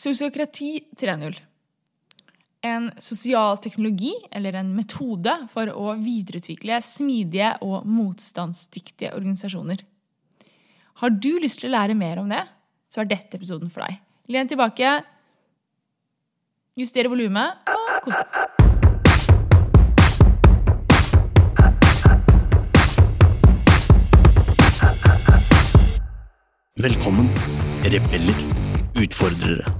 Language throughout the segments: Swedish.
Sosiokrati 3.0. En social teknologi, eller en metode, for å videreutvikle smidige og motstandsdyktige organisasjoner. Har du lyst til å lære mer om det, så er dette episoden for deg. Len tilbake, justere volumet og kos deg. Velkommen, rebeller, utfordrere.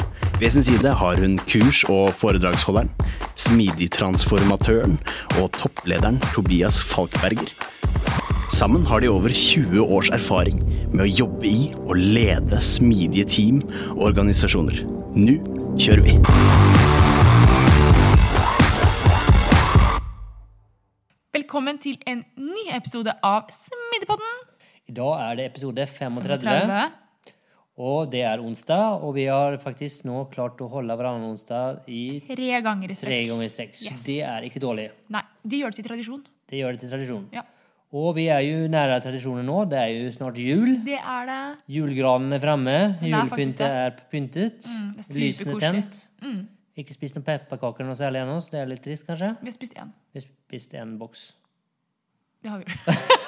ved sin side har hun kurs- og foredragsholderen, smidigtransformatøren og topplederen Tobias Falkberger. Sammen har de over 20 års erfaring med å jobbe i og lede smidige team og organisasjoner. Nå kjører vi! Velkommen til en ny episode av Smidigpodden. I dag er det episode 35, 30. Og det er onsdag. Og vi har faktisk nå klart å holde hverandre onsdag i Tre ganger i tre strekk. ganger i strekk. Så Yes. det er ikke dårlig. Nei, de gjør det til tradisjon. Det gjør det til tradisjon. Ja. Og vi er jo nære tradisjonen nå. Det er jo snart jul. Det er det. Julegranen er framme. Det. er pyntet. Mm, det er superkoselig. tent. Mm. Ikke spist noen pepperkaker noe særlig ennå, så det er litt trist, kanskje. Vi har spist én. Vi har spist en boks. Det har vi gjort.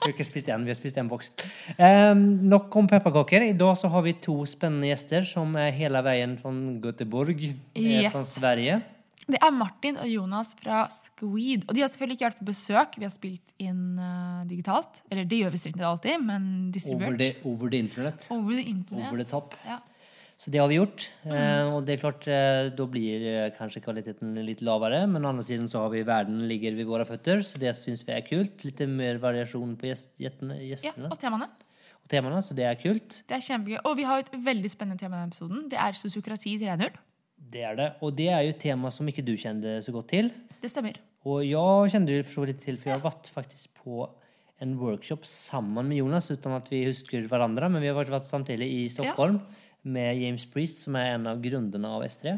Vi har ikke spist en, vi har spist en boks. Um, nok om pepperkaker. I dag så har vi to spennende gjester som er hele veien fra Göteborg, eh, Yes. fra Sverige. Det er Martin og Jonas fra Squeed. Og de har selvfølgelig ikke vært på besøk. Vi har spilt inn eh, digitalt. Eller det gjør vi tatt alltid, men distribuert. Over over the internet. Over the internet. Over the top. Ja. Så det har vi gjort. Mm. Eh, og det er klart, eh, da blir eh, kanskje kvaliteten litt lavere, men å andra siden så har vi verden ligger ved våre føtter, så det syns vi er kult. Litt mer variasjon på gjest, gjestene, ja, og temaene. og temaene, så det er kult. Det er kjempegøy. Og vi har et veldig spennende tema i denne episoden. Det er sosiokrati 3.0. Det er det. Og det er jo et tema som ikke du kjente så godt til. Det stemmer. Og jeg kjente det for så vidt til, for jeg har vært faktisk på en workshop sammen med Jonas, uten at vi husker hverandre, men vi har vært, vært samtidig i Stockholm med James Priest, som er en av grunnene av S3,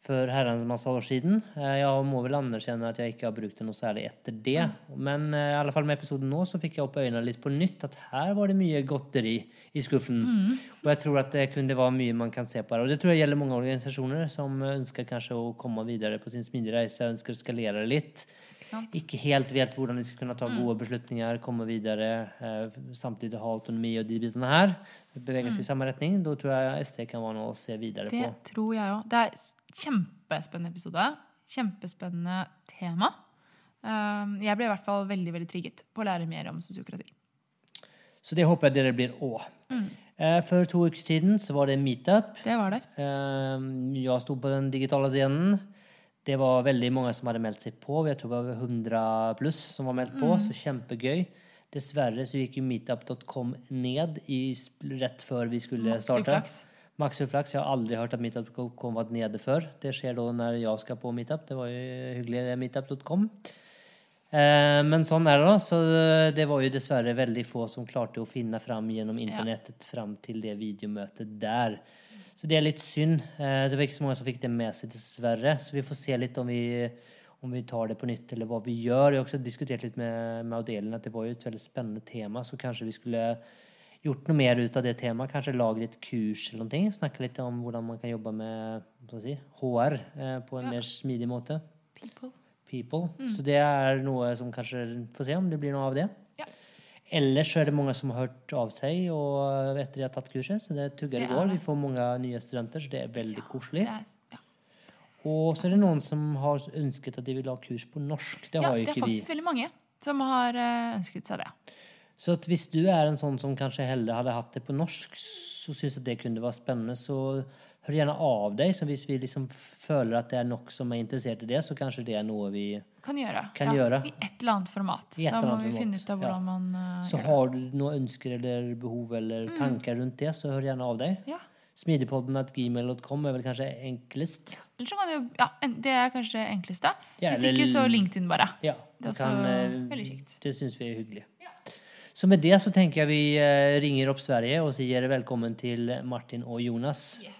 for herrens masse år siden. Eh, Jeg må vel anerkjenne at jeg ikke har brukt det noe særlig etter det, men eh, i alle fall med episoden nå så fikk jeg opp øynene litt på nytt, at her var det mye godteri i skuffen. Og jeg tror at det kunne være mye man kan se på her. Og det tror jeg gjelder mange organisasjoner som ønsker kanskje å komme videre på sin smidige reise, ønsker å skalere litt sant? ikke helt vet hvordan de skal kunne ta gode beslutninger, komme videre, eh, samtidig ha autonomi og de bitene her, bevege seg i samme retning, da tror jeg S3 kan være noe å se videre Det på. tror jeg òg. Det s- kjempespennende episode. Kjempespennende tema. Um, jeg ble i hvert fall veldig veldig trigget på å lære mer om sosiokrati. Så det håper jeg dere blir òg. Eh, For to uker siden så var det meetup. Det var det. Eh, Jeg sto på den digitale scenen. Det var veldig mange som hadde meldt seg på. Jeg tror det var 100 pluss som var meldt på, så kjempegøy. Dessverre så gikk jo meetup.com ned i, rett før vi skulle starte. Superflaks. Max uflaks. Jeg har aldri hørt at meetup.com vært nede før. Det skjer da når jeg skal på meetup. Det var jo hyggelig, meetup.com. Eh, men sånn er det, da. Så det var jo dessverre veldig få som klarte å finne fram gjennom internettet fram til det videomøtet der. Så det er litt synd. Eh, det var ikke så mange som fikk det med seg, dessverre. Så vi får se litt om vi, om vi tar det på nytt, eller hva vi gjør. Jeg har også diskutert litt med, med Adelin at det var jo et veldig spennende tema, så kanskje vi skulle gjort noe mer ut av det temaet. Kanskje lage et kurs eller noe. Snakke litt om hvordan man kan jobbe med si, HR eh, på en Ja. mer smidig måte. People. People. Så det er noe som kanskje Får se om det blir noe av det. Ja. Ellers så er det mange som har hørt av seg og etter de har tatt kurset, så det tugger Det i er går. det. Vi får mange nye studenter, så det er veldig koselig. Det er, ja. Og så er det noen som har ønsket at de vil ha kurs på norsk. Det ja, har jo det er ikke vi. veldig mange som har eh, ønsket seg det. Så att hvis du är en sån som kanske hellre hade haft det på norsk, så syns att det kunde vara spännande, så hör gärna av dig. Så hvis vi liksom føler at det är något som är intresserad i det, så kanske det är något vi Kan göra. Kan göra. I ett eller annet format. I et så eller vi format, ja. man uh, Så det. har du noen ønsker eller behov eller tankar runt det, så hør gjerne av deg. Ja. Gmail.com er vel kanskje enklest. Eller så kan du, ja, det er kanskje det enkleste. Ja, ikke, så LinkedIn bare. Ja, Det kan, eh, veldig kjekt. Det syns vi er hyggelig. Så med det så tenker jeg vi eh, ringer opp Sverige og sier velkommen til Martin og Jonas. Yes.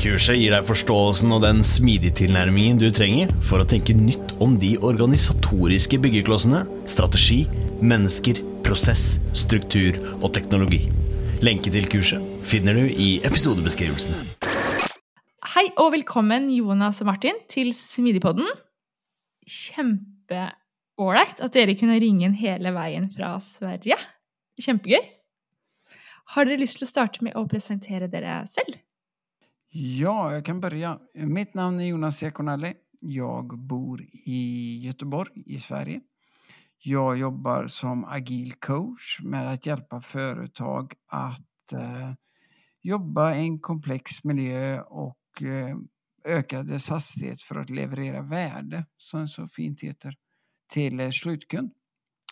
Kurset gir deg forståelsen og den smidige tilnærmingen du trenger for å tenke nytt om de organisatoriske byggeklossene, strategi, mennesker, prosess, struktur og teknologi. Lenke til kurset finner du i episodebeskrivelsen. Hei og velkommen, Jonas og Martin, til Smidigpodden. Kjempeålreit at dere kunne ringe inn hele veien fra Sverige. Kjempegøy. Har dere lyst til å starte med å presentere dere selv? Ja, jag kan börja. Mitt namn är Jonas Jakonelli. Jag bor i Göteborg i Sverige. Jag jobbar som agil coach med att hjälpa företag att eh, jobba i en komplex miljö och eh, öka dess hastighet för att leverera värde, som det så fint heter, till eh, slutkund.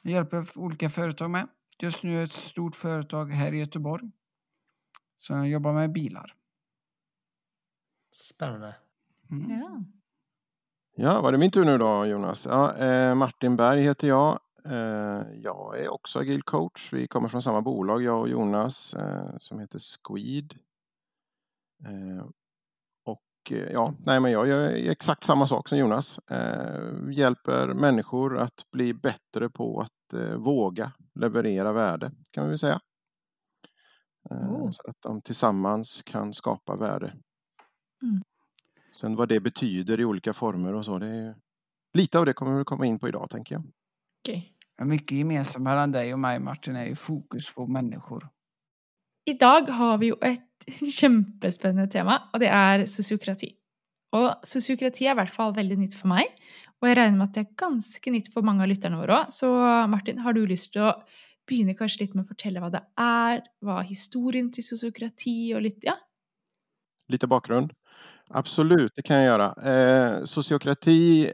Jag hjälper olika företag med. Just nu är ett stort företag här i Göteborg som jobbar med bilar. Spennende. Mm. Ja. Ja, var det min tur nu då Jonas? Ja, eh, Martin Berg heter jag. Eh, jag är också agil coach. Vi kommer från samma bolag, jag och Jonas, eh, som heter Squid. Eh, och eh, ja, nej men jag gör exakt samma sak som Jonas. Eh, hjälper människor att bli bättre på att eh, våga leverera värde, kan vi väl säga. Eh, Oh. Så att de tillsammans kan skapa värde. Mm. Sen vad det betyder i olika former och så, det är lite av det kommer vi komma in på idag tänker jag. Ja, Mycket gemensamt mellan dig och mig Martin är ju fokus på människor. I dag har vi jo et kjempespennende tema, og det er sosiokrati. Og sosiokrati er i hvert fall veldig nytt for meg, og jeg regner med at det er ganske nytt for mange av våre òg. Så Martin, har du lyst til å begynne kanskje litt med å fortelle hva det hva er historien til sosiokrati, og litt Ja? Lite bakgrund. Absolut, det kan jag göra. Eh, sociokrati,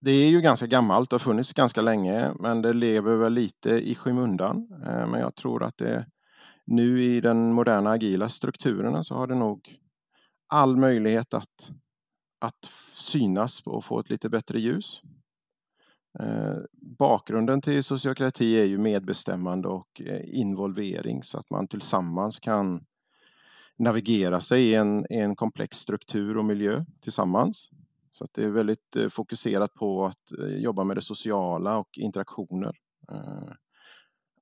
det är ju ganska gammalt och har funnits ganska länge, men det lever väl lite i skymundan. Eh, men jag tror att det nu i den moderna agila strukturerna så har det nog all möjlighet att, att synas och få ett lite bättre ljus. Eh, bakgrunden till sociokrati är ju medbestämmande och eh, involvering så att man tillsammans kan navigera sig i en, i en komplex struktur och miljö tillsammans. Så att det är väldigt eh, fokuserat på att eh, jobba med det sociala och interaktioner. Eh,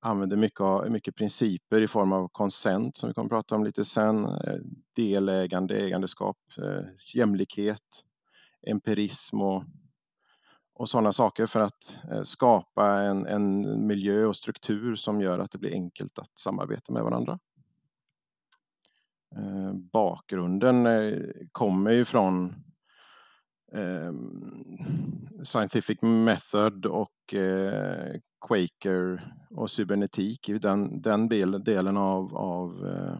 använder mycket, mycket principer i form av konsent som vi kommer att prata om lite sen. Delägande, ägandeskap, jämlikhet, empirism och, och sådana saker för att skapa en, en miljö och struktur som gör att det blir enkelt att samarbeta med varandra. Eh, bakgrunden eh, kommer ju från eh, scientific method och eh, Quaker och cybernetik, den, den del, delen av, av eh,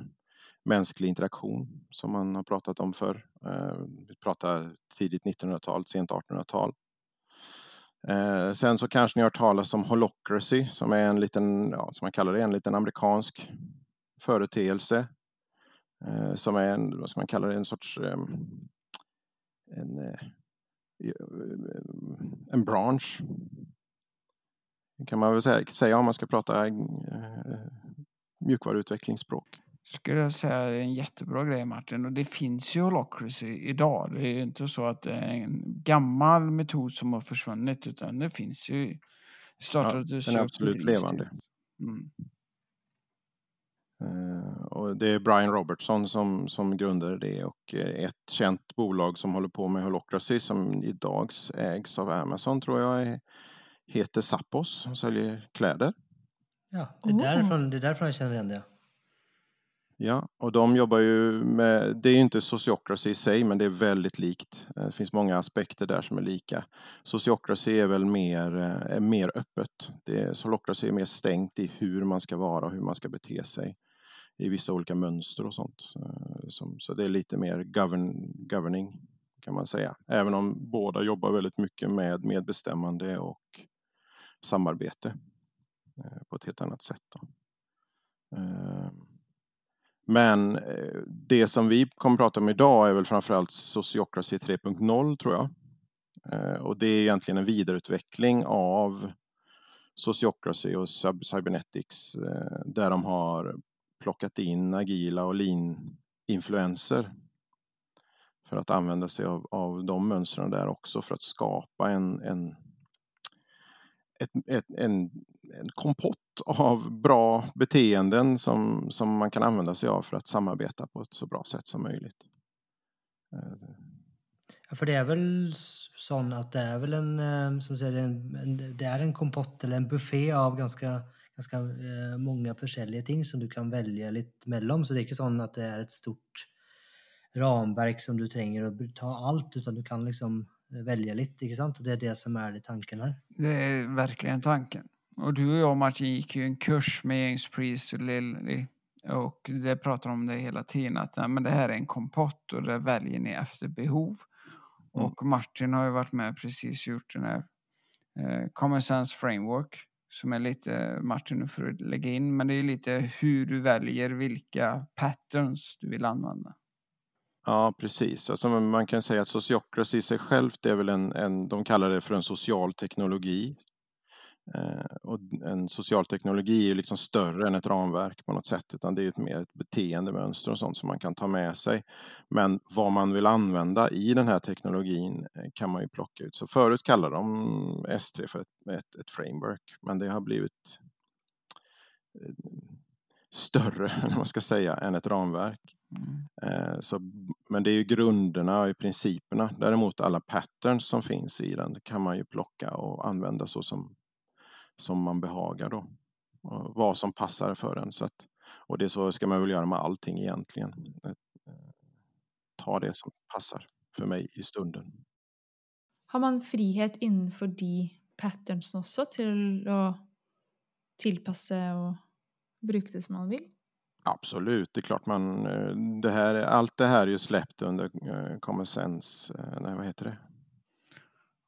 mänsklig interaktion som man har pratat om för eh, Vi pratar tidigt 1900-tal, sent 1800-tal. Eh, sen så kanske ni har hört talas om holocracy som är en liten, ja, som man kallar det, en liten amerikansk företeelse som är en, vad ska man kalla det, en sorts eh, en, eh, en bransch. Det kan man väl säga, säga om man ska prata eh, mjukvaruutvecklingsspråk. Skulle jag säga är en jättebra grej Martin. Och det finns ju holocracy idag. Det är inte så att det är en gammal metod som har försvunnit utan det finns ju. Ja, Startade den är absolut levande. Mm. Och det är Brian Robertson som, som grundade det och eh, ett känt bolag som håller på med Holocracy som idag ägs av Amazon tror jag heter Zappos som säljer kläder. Ja, det är, därifrån, det är därifrån jag känner igen det. Ja, och de jobbar ju med, det är ju inte Sociocracy i sig, men det är väldigt likt. Eh, det finns många aspekter där som är lika. Sociocracy är väl mer, eh, är mer öppet. Det Solocracy är mer stängt i hur man ska vara och hur man ska bete sig i vissa olika mönster och sånt. Eh, så det är lite mer govern, governing kan man säga. Även om båda jobbar väldigt mycket med medbestämmande och samarbete på ett helt annat sätt. Då. Men eh, det som vi kommer att prata om idag är väl framförallt Sociocracy 3.0 tror jag. Eh, och det är egentligen en vidareutveckling av Sociocracy och Cybernetics eh, där de har plockat in agila och lean-influenser för att använda sig av, av de mönstren där också för att skapa en, en, ett, ett, en, en kompott av bra beteenden som, som man kan använda sig av för att samarbeta på ett så bra sätt som möjligt. Ja, för det är väl så att det är väl en, eh, som säger, en, det är en kompott eller en buffé av ganska, ganska eh, många försäljliga ting som du kan välja lite mellan. Så det är inte så att det är ett stort ramverk som du tränger att ta allt utan du kan liksom välja lite, inte sant? Det är det som är tanken här. Det är verkligen tanken. Och du och jag Martin gick ju en kurs med James Priest och Lilly och det pratar om det hela tiden att nej, men det här är en kompott och det väljer ni efter behov. Mm. Och Martin har ju varit med precis gjort den här eh, Common Sense Framework som är lite, Martin nu får lägga in, men det är lite hur du väljer vilka patterns du vill använda. Ja, precis. Alltså man kan säga att sociocracy i sig självt är väl en, en, de kallar det för en social teknologi och en social teknologi är liksom större än ett ramverk på något sätt, utan det är ett mer ett beteendemönster och sånt som man kan ta med sig. Men vad man vill använda i den här teknologin eh, kan man ju plocka ut. Så förut kallade de S3 för ett, ett, ett framework, men det har blivit eh, större, eller man ska säga, än ett ramverk. Mm. Så, men det är ju grunderna och principerna. Däremot alla patterns som finns i den kan man ju plocka och använda så som som man behagar då. Och vad som passar för en. Så att, och det så ska man väl göra med allting egentligen. Eh, ta det som passar för mig i stunden. Har man frihet inför de patterns också till att tillpassa och bruka det som man vill? Absolut, det är klart man, eh, det här, allt det här är ju släppt under uh, Common Sense, nej vad heter det?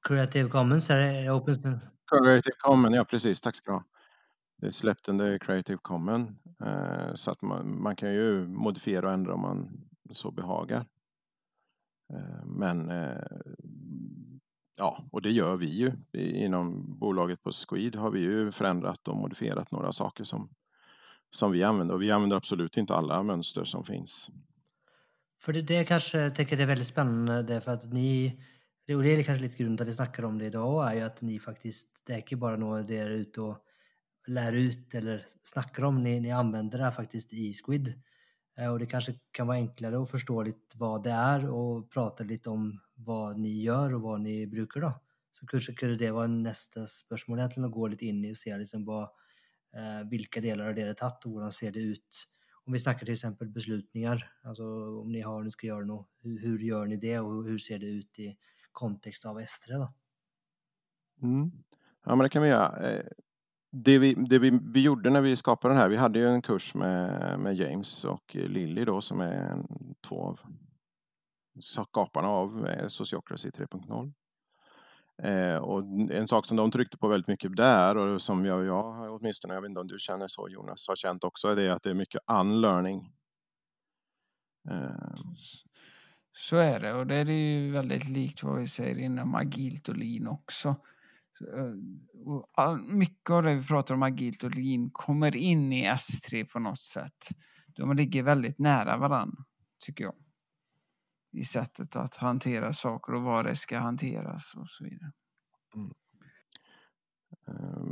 Creative Commons, är det open Creative Common, ja precis, tack ska du ha. Det är släppt under Creative Common eh, så att man, man, kan ju modifiera och ändra om man så behagar. Eh, men eh, ja, och det gör vi ju. Inom bolaget på Squid har vi ju förändrat och modifierat några saker som, som vi använder och vi använder absolut inte alla mönster som finns. För det, det kanske tänker det är väldigt spännande för att ni och det är kanske lite grunden att vi snackar om det idag, är ju att ni faktiskt, det är inte bara något där är ute och lär ut eller snackar om, ni, ni använder det här faktiskt i Squid. Eh, och det kanske kan vara enklare att förstå lite vad det är och prata lite om vad ni gör och vad ni brukar då. Så kanske kunde det vara nästa spörsmål egentligen att gå lite in i och se liksom vad, eh, vilka delar av det är tagit och hur ser det ut. Om vi snackar till exempel beslutningar, alltså om ni har, ni ska göra något, hur, hur gör ni det och hur ser det ut i kontext av Estre. Då. Mm. Ja, men det kan vi göra. Eh, det, vi, det vi, vi gjorde när vi skapade den här, vi hade ju en kurs med, med James och Lilly då som är två av skaparna av eh, Sociocracy 3.0. Eh, och en sak som de tryckte på väldigt mycket där och som jag, jag åtminstone, jag vet inte om du känner så Jonas, har känt också, är det att det är mycket unlearning. Eh, så är det och det är ju väldigt likt vad vi säger inom agilt och lean också. Eh, mycket av det vi pratar om agilt och lean kommer in i S3 på något sätt. De ligger väldigt nära varandra, tycker jag. I sättet att hantera saker och var det ska hanteras och så vidare. Mm.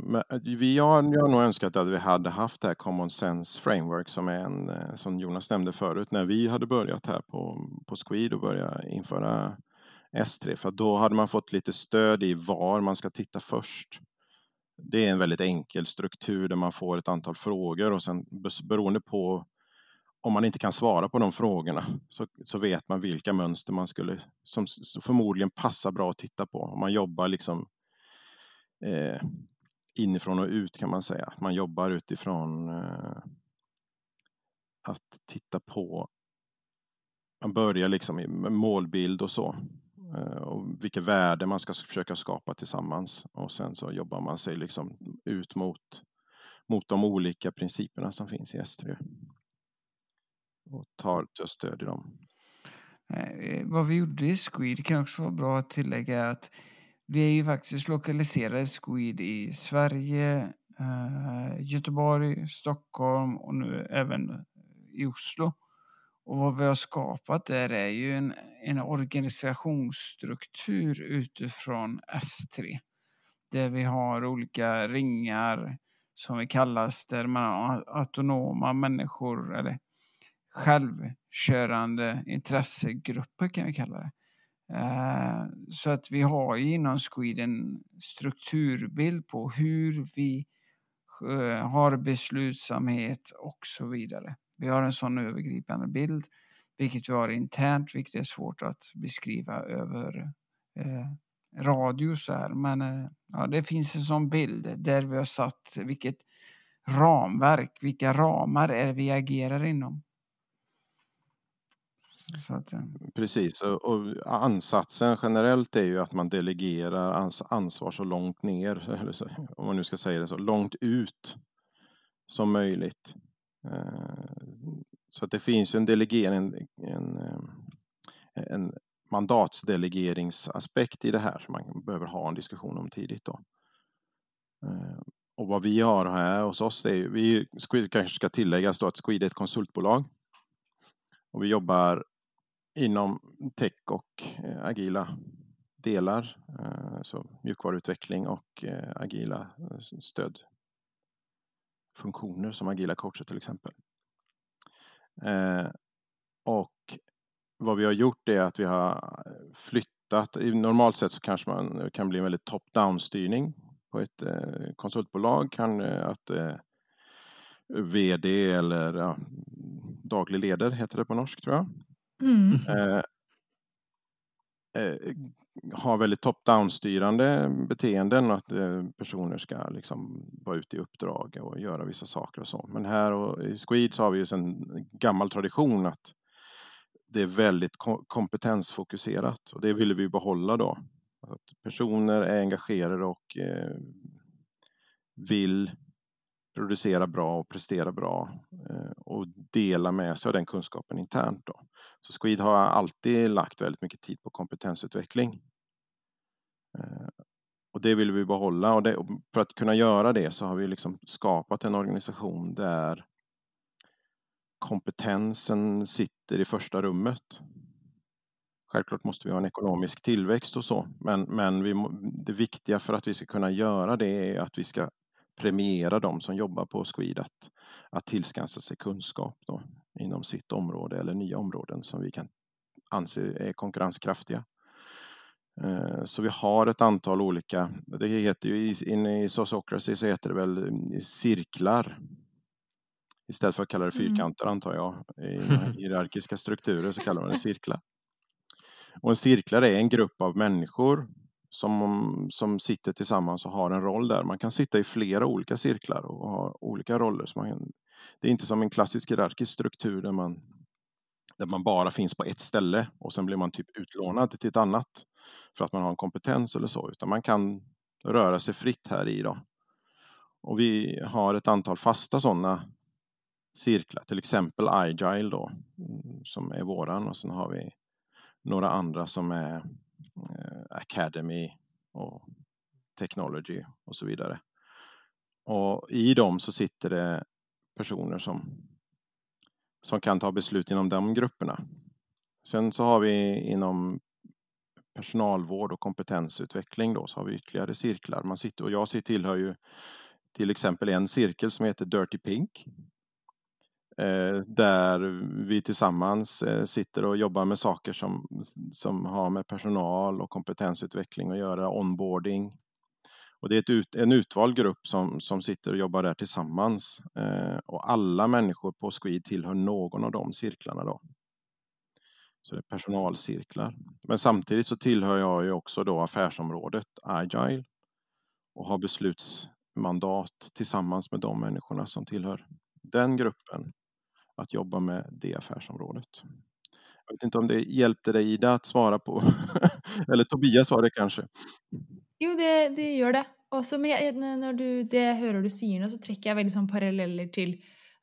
Men eh, vi har, jag har nog önskat att vi hade haft det här Common Sense Framework som, är en, eh, som Jonas nämnde förut när vi hade börjat här på, på Squid och börjat införa S3 för då hade man fått lite stöd i var man ska titta först. Det är en väldigt enkel struktur där man får ett antal frågor och sen beroende på om man inte kan svara på de frågorna så, så vet man vilka mönster man skulle, som förmodligen passar bra att titta på. Om man jobbar liksom eh, inifrån och ut kan man säga. Man jobbar utifrån eh, att titta på, man börjar liksom med målbild och så. Eh, och vilka värden man ska försöka skapa tillsammans. Och sen så jobbar man sig liksom ut mot, mot de olika principerna som finns i S3. Och tar, stöd i dem. Eh, vad vi gjorde i Squid kan också vara bra att tillägga att vi är ju faktiskt lokaliserade Squid i Sverige, eh, Göteborg, Stockholm och nu även eh, i Oslo. Och vad vi har skapat där är ju en, en organisationsstruktur utifrån S3. Där vi har olika ringar som vi kallas, där man har autonoma människor eller självkörande intressegrupper kan vi kalla det. Eh, så att vi har inom Sweden strukturbild på hur vi eh, har beslutsamhet och så vidare. Vi har en sån övergripande bild, vilket vi har internt, vilket är svårt att beskriva över eh, radio så här. Men ja, det finns en sån bild där vi har satt vilket ramverk, vilka ramar är vi agerar inom. Att. Eh, Precis, och, och, ansatsen generellt är ju att man delegerar ans ansvar så långt ner, så, om man nu ska säga det så, långt ut som möjligt. Eh, så att det finns ju en delegering, en, eh, en mandatsdelegeringsaspekt i det här som man behöver ha en diskussion om tidigt. Då. Eh, och vad vi har här hos oss, det är, vi Squid kanske ska tilläggas då att Squid är ett konsultbolag. Och vi jobbar inom tech och eh, agila delar, eh, så mjukvaruutveckling och eh, agila eh, stödfunktioner som agila coacher till exempel. Eh, och vad vi har gjort är att vi har flyttat, normalt sett så kanske man kan bli en väldigt top-down styrning på ett eh, konsultbolag, kan att VD eller ja, daglig ledare heter det på norsk tror jag Mm. Eh, eh, har väldigt top-down-styrande beteenden och att eh, personer ska liksom vara ute i uppdrag och göra vissa saker och så. Men här och i Squid så har vi ju en gammal tradition att det är väldigt kompetensfokuserat och det vill vi behålla då. Att personer är engagerade och eh, vill producera bra och prestera bra eh, och dela med sig av den kunskapen internt. Då. Så Squid har alltid lagt väldigt mycket tid på kompetensutveckling. Eh, och det vill vi behålla och det, för att kunna göra det så har vi liksom skapat en organisation där kompetensen sitter i första rummet. Självklart måste vi ha en ekonomisk tillväxt och så, men, men vi, det viktiga för att vi ska kunna göra det är att vi ska premiera de som jobbar på Squid att, att tillskansa sig kunskap då, inom sitt område eller nya områden som vi kan anse är konkurrenskraftiga. Eh, så vi har ett antal olika, det heter ju inne i Sociocracy så heter det väl mm, cirklar. Istället för att kalla det mm. fyrkanter antar jag. I hierarkiska strukturer så kallar man det cirklar. Och en cirklar är en grupp av människor som, som sitter tillsammans och har en roll där. Man kan sitta i flera olika cirklar och ha olika roller. Så man, det är inte som en klassisk hierarkisk struktur där man, där man bara finns på ett ställe och sen blir man typ utlånad till ett annat för att man har en kompetens eller så, utan man kan röra sig fritt här i. Då. Och vi har ett antal fasta sådana cirklar, till exempel Agile då, mm, som är våran och sen har vi några andra som är eh, Academy och Technology och så vidare. Och i dem så sitter det personer som, som kan ta beslut inom de grupperna. Sen så har vi inom personalvård och kompetensutveckling då, så har vi ytterligare cirklar. Man sitter, och jag tillhör ju till exempel en cirkel som heter Dirty Pink. Eh, där vi tillsammans eh, sitter och jobbar med saker som, som har med personal och kompetensutveckling att göra, onboarding. Och det är ett ut, en utvald grupp som, som sitter och jobbar där tillsammans. Eh, och alla människor på Squid tillhör någon av de cirklarna. Då. Så det är personalcirklar. Men samtidigt så tillhör jag ju också då affärsområdet Agile och har beslutsmandat tillsammans med de människorna som tillhör den gruppen att jobba med det affärsområdet. Jag vet inte om det hjälpte dig Ida att svara på, eller Tobias var det kanske? Jo, det, det gör det. Och så, men när du, det hör du säger nu så träcker jag väldigt sån paralleller till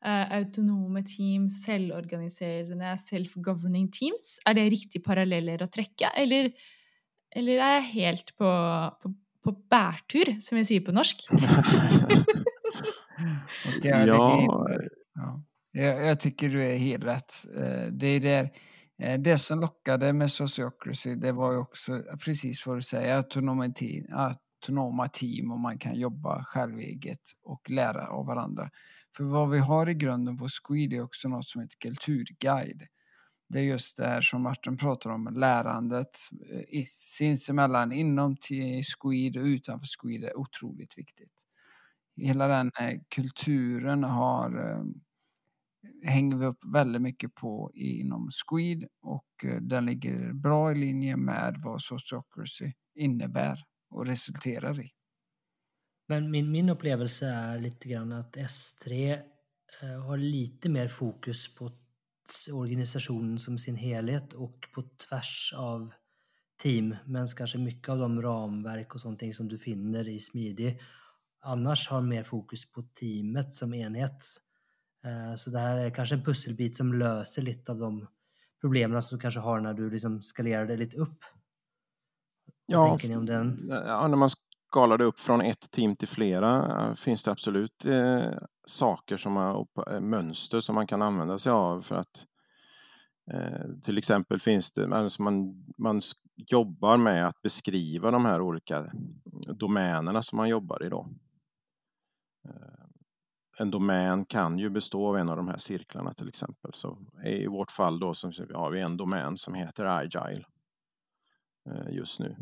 uh, autonoma teams, självorganiserande, self-governing teams. Är det riktigt paralleller att träcka eller, eller är jag helt på, på, på bärtur, som jag säger på norsk? ja, ja. ja. Jag, jag, tycker du är helt rätt. Eh, det är där, eh, det som lockade med Sociocracy, det var ju också precis vad du säger, autonoma team, autonoma team och man kan jobba själveget och lära av varandra. För vad vi har i grunden på Squid är också något som heter kulturguide. Det är just det här som Martin pratar om, lärandet eh, sinsemellan inom Squid och utanför Squid är otroligt viktigt. Hela den kulturen har hänger vi upp väldigt mycket på inom Squid och eh, den ligger bra i linje med vad Sociocracy innebär och resulterar i. Men min, min upplevelse är lite grann att S3 eh, har lite mer fokus på organisationen som sin helhet och på tvärs av team, men kanske mycket av de ramverk och sånt som du finner i Smidig annars har mer fokus på teamet som enhet. Eh, så det här är kanske en pusselbit som löser lite av de problemen som du kanske har när du liksom skalerar det lite upp. Vad ja, tänker den? Ja, när man skalar det upp från ett team till flera eh, finns det absolut eh, saker som har, eh, mönster som man kan använda sig av för att eh, till exempel finns det, alltså man, man jobbar med att beskriva de här olika domänerna som man jobbar i då en domän kan ju bestå av en av de här cirklarna till exempel. Så I vårt fall då så har vi en domän som heter Agile eh, just nu.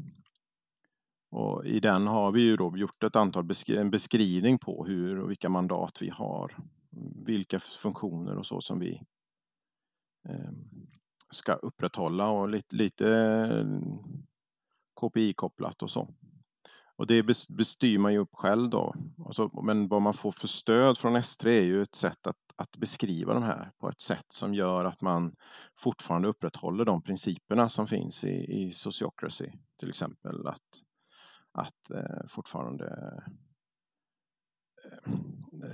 Och I den har vi ju då gjort ett antal beskri en beskrivning på hur och vilka mandat vi har, vilka funktioner och så som vi eh, ska upprätthålla och lite, lite eh, KPI-kopplat och så. Och det bestyr man ju upp själv då. Alltså, men vad man får för stöd från S3 är ju ett sätt att, att beskriva de här på ett sätt som gör att man fortfarande upprätthåller de principerna som finns i, i sociocracy. Till exempel att, att eh, fortfarande eh,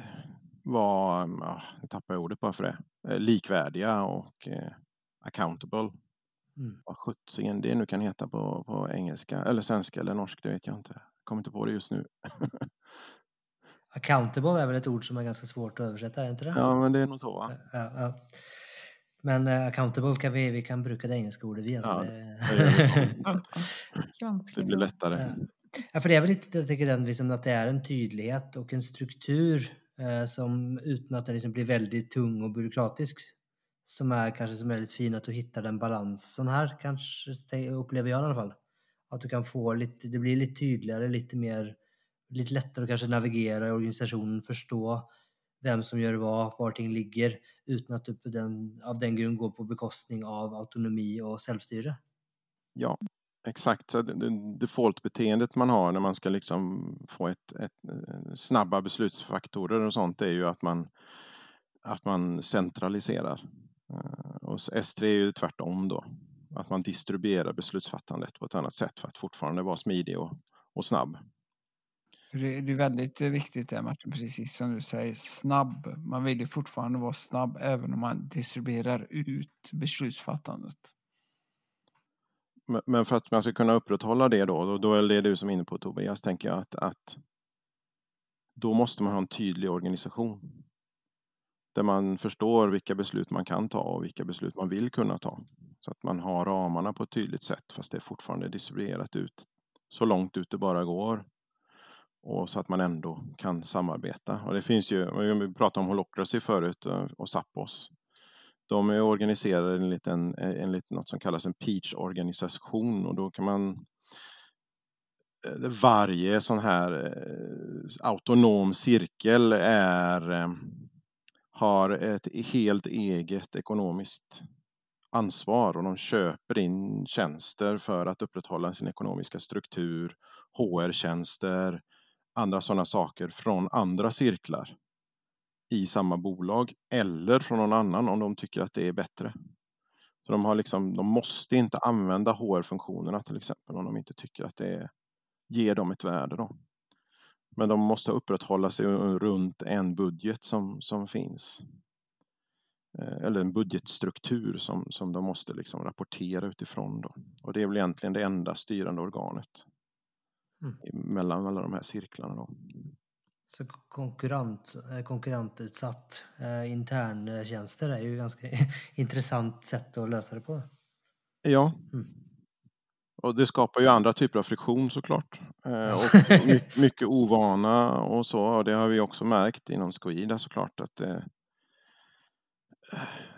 vara, ja, jag tappar ordet bara för det, eh, likvärdiga och eh, accountable. Mm. Vad sjuttsingen det nu kan heta på, på engelska eller svenska eller norska, det vet jag inte kommer inte på det just nu. Accountable är väl ett ord som är ganska svårt att översätta, är det inte det? Ja, men det är nog så va? Ja, ja. Men uh, accountable kan vi, vi kan bruka det engelska ordet vi. Alltså ja, det... det blir lättare. Ja. för det är väl lite, jag tycker den, liksom, att det är en tydlighet och en struktur eh, som utan att den liksom blir väldigt tung och byråkratisk som är kanske som är väldigt fin att du hittar den balansen här kanske upplever jag i alla fall. Att du kan få lite, det blir lite tydligare, lite mer, lite lättare att kanske navigera i organisationen, förstå vem som gör vad, var ting ligger utan att du den, av den grund går på bekostning av autonomi och självstyre. Ja, exakt. Default-beteendet man har när man ska liksom få ett, ett, eh, snabba beslutsfaktorer och sånt är ju att man, att man centraliserar. Eh, och S3 är ju tvärtom då. Att man distribuerar beslutsfattandet på ett annat sätt för att fortfarande vara smidig och, och snabb. Det är väldigt viktigt det Martin, precis som du säger, snabb. Man vill ju fortfarande vara snabb även om man distribuerar ut beslutsfattandet. Men för att man ska kunna upprätthålla det då, då är det du som är inne på Tobias, tänker jag att, att då måste man ha en tydlig organisation. Där man förstår vilka beslut man kan ta och vilka beslut man vill kunna ta. Så att man har ramarna på ett tydligt sätt fast det är fortfarande distribuerat ut så långt ut det bara går. Och så att man ändå kan samarbeta. Och det finns ju, vi pratade om Holocracy förut eh, och Sappos. De är organiserade enligt, en, enligt något som kallas en Peach-organisation och då kan man eh, varje sån här eh, autonom cirkel är, eh, har ett helt eget ekonomiskt ansvar och de köper in tjänster för att upprätthålla sin ekonomiska struktur, HR-tjänster, andra sådana saker från andra cirklar i samma bolag eller från någon annan om de tycker att det är bättre. Så de, har liksom, de måste inte använda HR-funktionerna till exempel om de inte tycker att det ger dem ett värde. Då. Men de måste upprätthålla sig runt en budget som, som finns. Eh, eller en budgetstruktur som, som de måste liksom rapportera utifrån. Då. Och det är väl egentligen det enda styrande organet mm. mellan alla de här cirklarna. Då. Så konkurrent, eh, konkurrentutsatt eh, interntjänster är ju ganska intressant sätt att lösa det på. Ja. Mm. Och det skapar ju andra typer av friktion såklart. Eh, och mycket, mycket ovana och så. Och det har vi också märkt inom Squida såklart att det,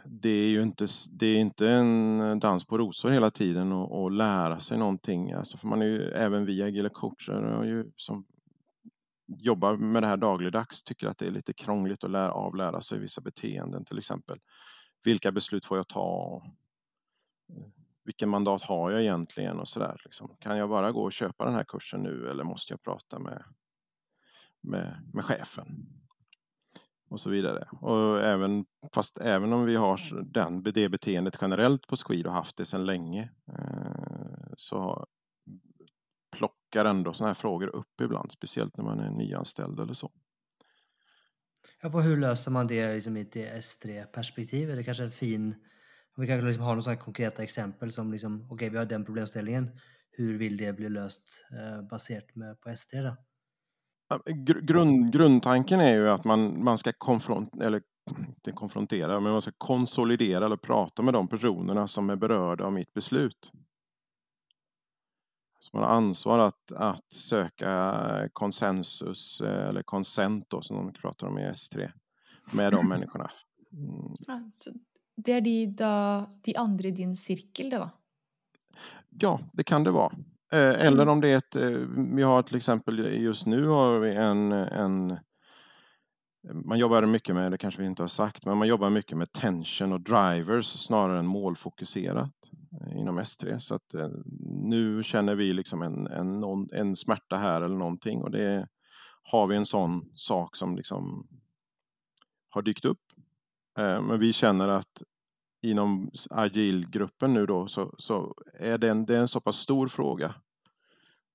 det är ju inte, det är inte en dans på rosor hela tiden och, och lära sig någonting. Alltså för man är ju, även vi agila coacher och ju, som jobbar med det här dagligdags tycker att det är lite krångligt att lära, avlära sig vissa beteenden till exempel. Vilka beslut får jag ta? Vilken mandat har jag egentligen och sådär. Liksom. Kan jag bara gå och köpa den här kursen nu eller måste jag prata med, med, med chefen? och så vidare. Och även, fast även om vi har den, det beteendet generellt på Squid och haft det sedan länge eh, så plockar ändå sådana här frågor upp ibland, speciellt när man är nyanställd eller så. Ja, hur löser man det liksom i ett S3-perspektiv? Är det kanske en fin... Vi kanske liksom har några konkreta exempel som liksom, okej, okay, vi har den problemställningen. Hur vill det bli löst eh, baserat med, på S3 då? Grund, grundtanken är ju att man, man ska konfront, eller inte konfrontera, men man ska konsolidera eller prata med de personerna som är berörda av mitt beslut. Så man har ansvar att, att söka konsensus eller konsent då, som de pratar om i S3 med de människorna. Mm. Alltså, det är de, de andra i din cirkel det då? Ja, det kan det vara. Eh, eller mm. om det är ett, eh, vi har till exempel just nu har vi en, en man jobbar mycket med, det kanske vi inte har sagt, men man jobbar mycket med tension och drivers snarare än målfokuserat eh, inom S3. Så att nu känner vi liksom en, en, en smärta här eller någonting och det har vi en sån sak som liksom har dykt upp. Eh, men vi känner att inom agilgruppen nu då så, så är det en, det är en så pass stor fråga.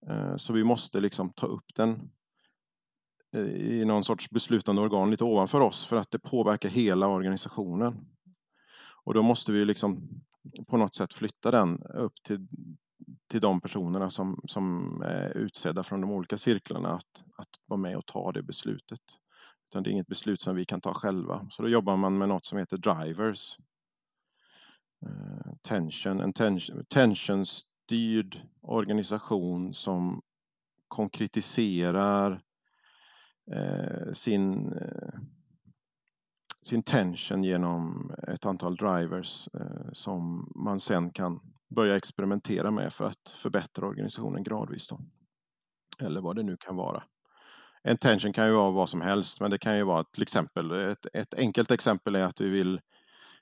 Eh, så vi måste liksom ta upp den eh, i någon sorts beslutande organ lite ovanför oss för att det påverkar hela organisationen. Och då måste vi liksom på något sätt flytta den upp till, till de personerna som, som är utsedda från de olika cirklarna att, att vara med och ta det beslutet. Utan det är inget beslut som vi kan ta själva. Så då jobbar man med något som heter drivers. Eh, tension, en tension, tensionstyrd organisation som konkretiserar eh, sin, eh, sin tension genom ett antal drivers som man sen kan börja experimentera med för att förbättra organisationen gradvis. Då. Eller vad det nu kan vara. En tension kan ju vara vad som helst, men det kan ju vara till exempel, ett, ett enkelt exempel är att vi vill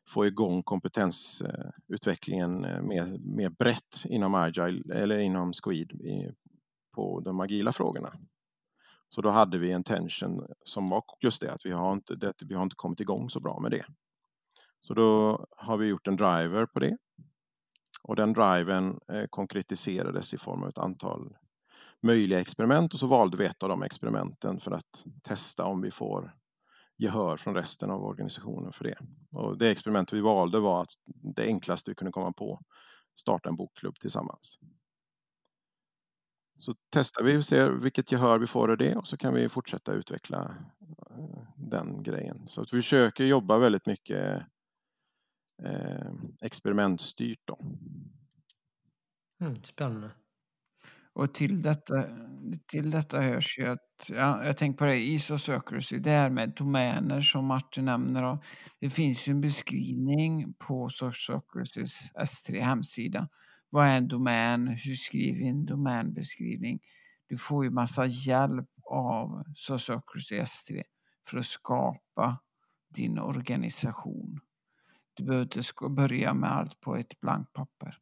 få igång kompetensutvecklingen eh, mer, mer brett inom Agile eller inom Squid på de agila frågorna. Så då hade vi en tension som var just det att vi har inte, det, vi har inte kommit igång så bra med det. Så då har vi gjort en driver på det. Och den driven eh, konkretiserades i form av ett antal möjliga experiment och så valde vi ett av de experimenten för att testa om vi får gehör från resten av organisationen för det. Och det experiment vi valde var att det enklaste vi kunde komma på, starta en bokklubb tillsammans. Så testar vi och ser vilket gehör vi får av det och så kan vi fortsätta utveckla eh, den grejen. Så att vi försöker jobba väldigt mycket eh, experimentstyrt. Då. Mm, spännande. Och till detta, till detta hörs ju att, ja, jag tänker på det, i Sociocracy, det här med domäner som Martin nämner. Och det finns ju en beskrivning på Socrates S3 hemsida. Vad är en domän? Hur skriver vi en domänbeskrivning? Du får ju massa hjälp av Socrates S3 för att skapa din organisation. Du behöver inte börja med allt på ett blankt papper.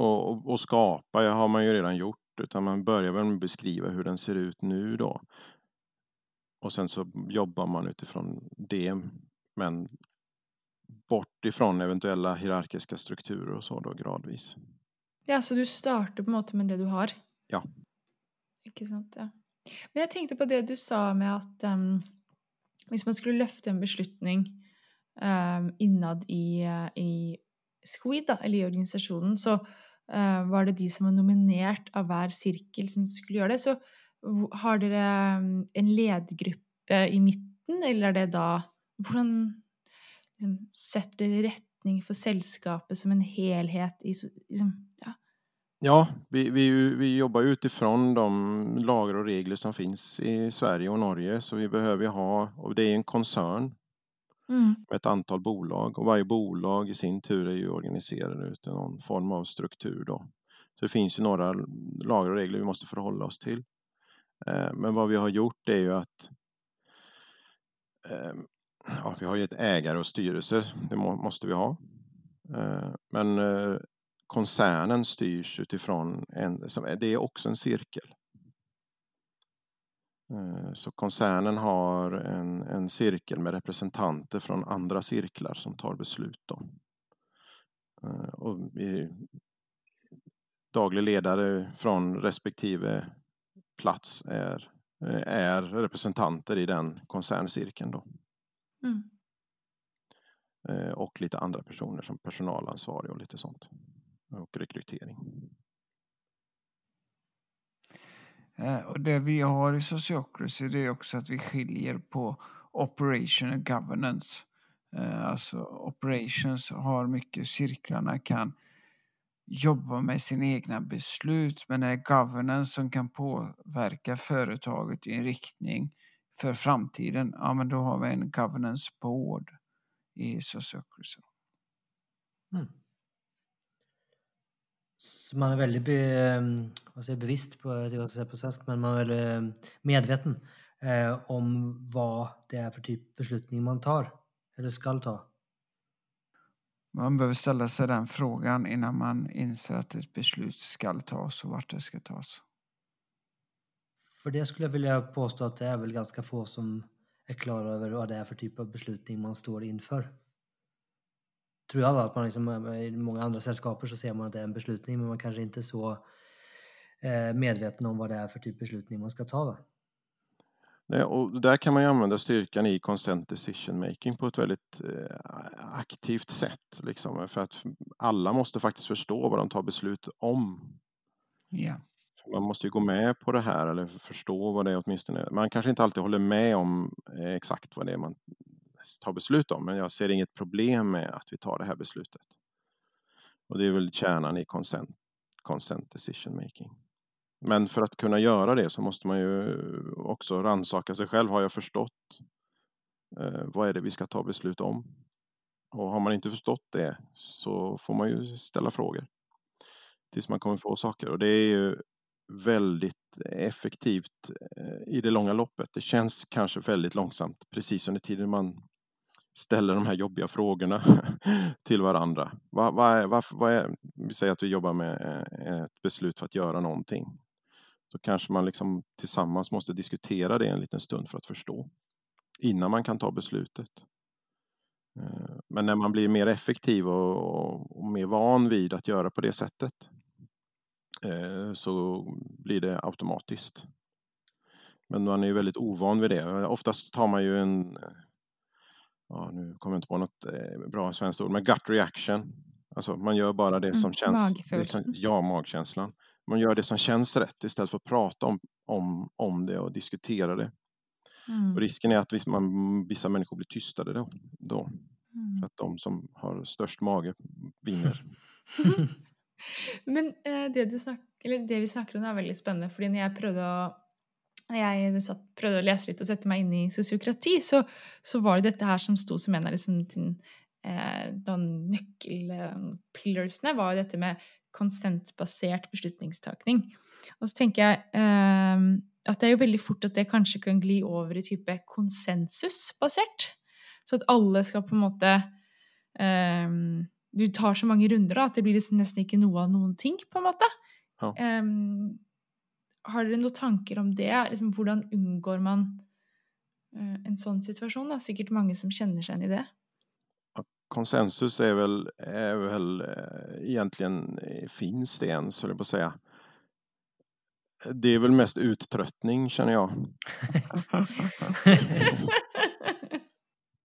Och, och, och skapa har man ju redan gjort, utan man börjar väl med att beskriva hur den ser ut nu då. Och sen så jobbar man utifrån det, men bort ifrån eventuella hierarkiska strukturer och så då gradvis. Ja, så du startar på en måte med det du har? Ja. Ikke sant, ja. Men jag tänkte på det du sa med att um, ehm, om man skulle lyfta en beslutning um, innad i, uh, i Squid, eller i organisasjonen, så Eh, var det de som var nominert av hver sirkel, som skulle gjøre det. Så har dere mm, en ledergruppe i midten, eller er det da Hvordan liksom, setter dere retning for selskapet som en helhet i liksom, ja. Ja, vi, vi, vi jobbar utifrån de lagar och regler som finns i Sverige och Norge, så vi behöver ha, och det är en koncern, Mm. Med ett antal bolag och varje bolag i sin tur är ju organiserade utifrån någon form av struktur. Då. Så det finns ju några lagar och regler vi måste förhålla oss till. Eh, men vad vi har gjort är ju att ehm, ja, vi har ju ett ägare och styrelse, det måste vi ha. Eh, men eh, koncernen styrs utifrån en, det är också en cirkel. Eh, så koncernen har en, en cirkel med representanter från andra cirklar som tar beslut. Då. Eh, och daglig ledare från respektive plats är, är representanter i den koncerncirkeln. Då. Mm. Eh, och lite andra personer som personalansvarig och lite sånt. Och rekrytering. Eh, Eh, och det vi har i Sociocracy det är också att vi skiljer på operation och governance. Eh, alltså operations har mycket, cirklarna kan jobba med sina egna beslut men det är governance som kan påverka företaget i en riktning för framtiden, ja men då har vi en governance board i Sociocracy. Mm. Så man är väldigt be, vad säger, bevisst på, jag säga på svenska, men man är väldigt medveten eh, om vad det är för typ beslutning man tar eller ska ta. Man behöver ställa sig den frågan innan man inser att ett beslut ska tas och vart det ska tas. För det skulle jag vilja påstå att det är väl ganska få som är klara över vad det är för typ av beslutning man står inför tror jag att man liksom, eh, i många andra sällskaper så ser man att det är en beslutning men man kanske inte är så eh, medveten om vad det är för typ beslutning man ska ta. Va? Nej, och där kan man ju använda styrkan i consent decision making på ett väldigt eh, aktivt sätt. Liksom, för att alla måste faktiskt förstå vad de tar beslut om. Yeah. Man måste ju gå med på det här eller förstå vad det är åtminstone. Man kanske inte alltid håller med om exakt vad det är man ta beslut om. Men jag ser inget problem med att vi tar det här beslutet. Och det är väl kärnan i consent, consent decision making. Men för att kunna göra det så måste man ju också ransaka sig själv. Har jag förstått eh, vad är det vi ska ta beslut om? Och har man inte förstått det så får man ju ställa frågor tills man kommer få saker. Och det är ju väldigt effektivt eh, i det långa loppet. Det känns kanske väldigt långsamt precis under tiden man ställer de här jobbiga frågorna till varandra. Vad, vad är, vad, vad är, vi säger att vi jobbar med eh, ett beslut för att göra någonting. Så kanske man liksom tillsammans måste diskutera det en liten stund för att förstå innan man kan ta beslutet. Eh, men när man blir mer effektiv och, och mer van vid att göra på det sättet eh, så blir det automatiskt. Men man är ju väldigt ovan vid det. Oftast tar man ju en ja, nu kommer jag inte på något eh, bra svenskt ord, men gut reaction. Alltså man gör bara det mm, som mm, känns. Det som, ja, magkänslan. Man gör det som känns rätt istället för att prata om, om, om det och diskutera det. Mm. Och risken är att man, vissa människor blir tystade då. då. Så att de som har störst mage vinner. Men eh, det, du snak, eller det vi snakker om, er veldig spennende. fordi når jeg prøvde å når jeg satt, prøvde å lese litt og sette meg inn i sosiokrati, så, så var det dette her som sto som en av liksom, din, eh, nøkkelpillarsene, var jo dette med konsentbasert beslutningstakning. Og så tenker jeg eh, at det er jo veldig fort at det kanskje kan gli over i type konsensusbasert. Så at alle skal på en måte eh, Du tar så mange runder da, at det blir liksom nesten ikke noe av noen ting, på en måte. Ja. Eh, har dere noen tanker om det? Liksom, hvordan unngår man eh, en sånn situasjon? Da? Sikkert mange som kjenner seg igjen i det. Konsensus är väl, är väl eh, egentligen, eh, finns det ens, höll jag på att säga. Det är väl mest uttröttning känner jag.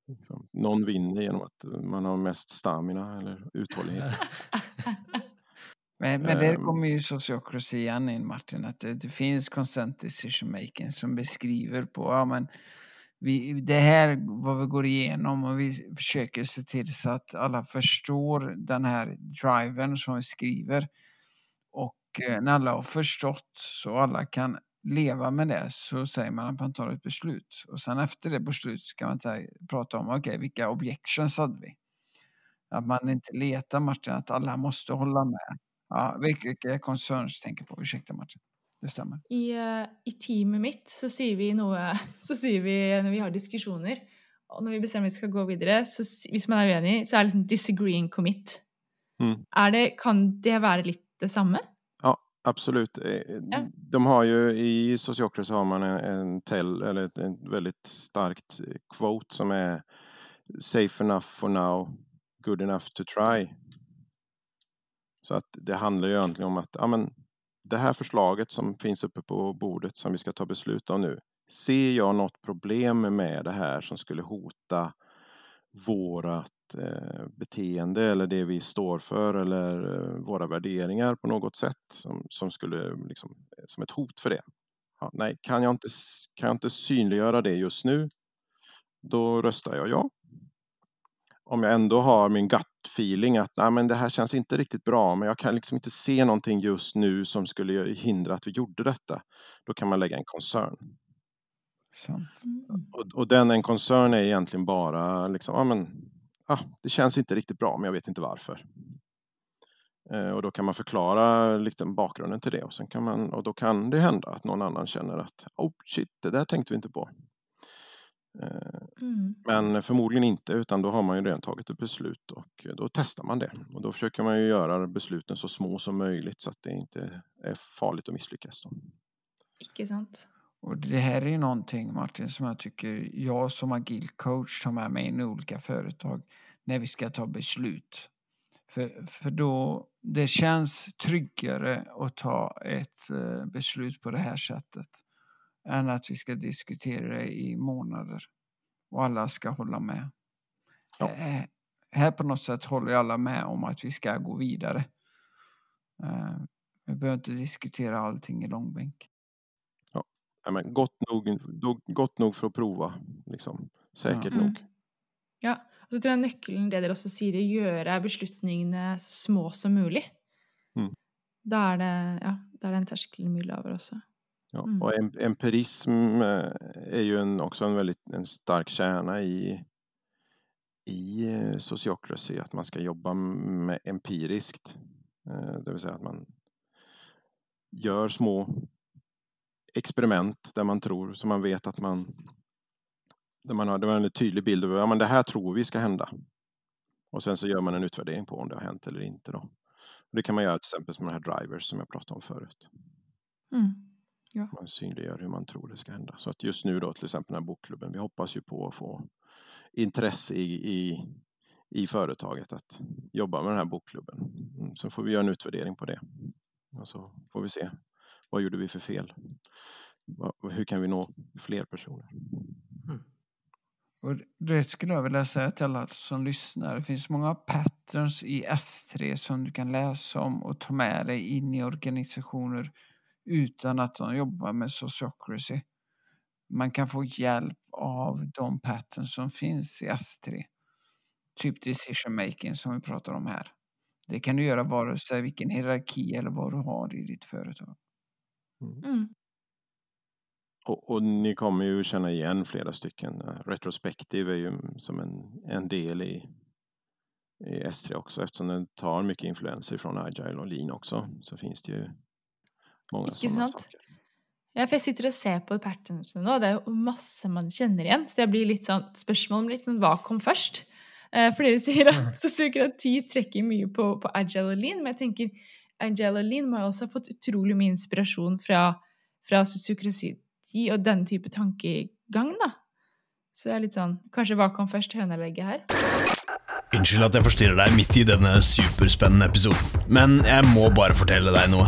Liksom, Någon vinner genom att man har mest stamina eller uthållighet. Men, men där Ehm. kommer ju sociocracy igen in Martin, att det, det finns consent decision making som beskriver på, ja men vi, det här är vad vi går igenom och vi försöker se till så att alla förstår den här driven som vi skriver. Och eh, när alla har förstått så alla kan leva med det så säger man att man tar ett beslut. Och sen efter det beslutet ska man säga, prata om, okej vilka objections hade vi? Att man inte letar Martin, att alla måste hålla med. Ja, vilka, vilka concerns tänker på? Ursäkta Martin. Det stämmer. I, eh, I teamet mitt så sier vi noe Så sier vi når vi har diskusjoner, og når vi bestemmer vi skal gå videre, så hvis man er uenig, så er det liksom 'disagree and commit'. Mm. Det, kan det være litt det samme? Absolut. Eh, Ja. De har ju i Sociocracy har man en, en tell, eller ett, ett väldigt starkt eh, quote som är safe enough for now, good enough to try. Så att det handlar ju egentligen om att ja, men, det här förslaget som finns uppe på bordet som vi ska ta beslut om nu. Ser jag något problem med det här som skulle hota vårat eh, beteende eller det vi står för eller eh, våra värderingar på något sätt som, som skulle liksom, eh, som ett hot för det. Ja, nej, kan jag, inte, kan jag inte synliggöra det just nu, då röstar jag ja. Om jag ändå har min gut feeling att nej, men det här känns inte riktigt bra, men jag kan liksom inte se någonting just nu som skulle hindra att vi gjorde detta, då kan man lägga en concern. Sant. Och, och den en koncern är egentligen bara liksom, ja men, ah, det känns inte riktigt bra men jag vet inte varför. Eh, och då kan man förklara liksom, bakgrunden till det och, sen kan man, och då kan det hända att någon annan känner att oh shit, det där tänkte vi inte på. Mm. men förmodligen inte utan då har man ju redan tagit ett beslut och då testar man det. Och då försöker man ju göra besluten så små som möjligt så att det inte är farligt att misslyckas. Då. Ikke sant? Och det här är ju någonting Martin som jag tycker jag som agil coach tar med mig in i olika företag när vi ska ta beslut. För, för då, det känns tryggare att ta ett eh, beslut på det här sättet än att vi ska diskutera det i månader och alla ska hålla med. Ja. Eh, här på något sätt håller alla med om att vi ska gå vidare. Eh, vi behöver inte diskutera allting i långbänk. Ja, men gott, nog, gott nog för att prova. Liksom. Säkert Mm. nog. Ja. Og så tror jeg nøkkelen det dere også sier, er å gjøre beslutningene så små som mulig. Mm. Da er det, ja, da er den terskelen mye lavere også. Ja. Mm. Och em- empirism eh, är ju en, också en väldigt en stark kärna i, i eh, sociocracy, att man ska jobba med empiriskt. Eh, Det vill säga att man gör små experiment där man tror, så man vet att man där man har, där man har en tydlig bild över ja, men det här tror vi ska hända. Och sen så gör man en utvärdering på om det har hänt eller inte. Då. Och det kan man göra till exempel med de här drivers som jag pratade om förut. Mm. Man synliggör hur man tror det ska hända. Så att just nu då till exempel den här bokklubben, vi hoppas ju på att få intresse i, i, i företaget att jobba med den här bokklubben. Mm, Så får vi göra en utvärdering på det. Och så får vi se, vad gjorde vi för fel? Hur kan vi nå fler personer? Och det skulle jag vilja säga till alla som lyssnar. Det finns många patterns i S3 som du kan läsa om och ta med dig in i organisationer utan att de jobbar med sociocracy. Man kan få hjälp av de patterns som finns i S3. typ decision making som vi pratar om här. Det kan du göra vare sig vilken hierarki eller vad du har i ditt företag. Mm. Och, och ni kommer ju känna igen flera stycken. Retrospektiv är ju som en, en del i, i S3 också eftersom den tar mycket influenser från Agile och Lean också. Så finns det ju många Ikke sant? saker. Ja, for jeg sitter og ser på patternsene nå. Det er jo masse man kjenner igjen. Så jeg blir litt sånn, spørsmålet blir litt sånn hva kom først? Eh, for dere sier at sosiokrati trekker mye på, på agile og lean, men jeg tenker agile og lean må jo også ha fått utrolig mye inspirasjon fra, fra sosiokrati og den type tankegang, da. Så det er litt sånn Kanskje hva kom først, høna eller egget her? Unnskyld at jeg forstyrrer deg midt i denne superspennende episoden, men jeg må bare fortelle deg noe.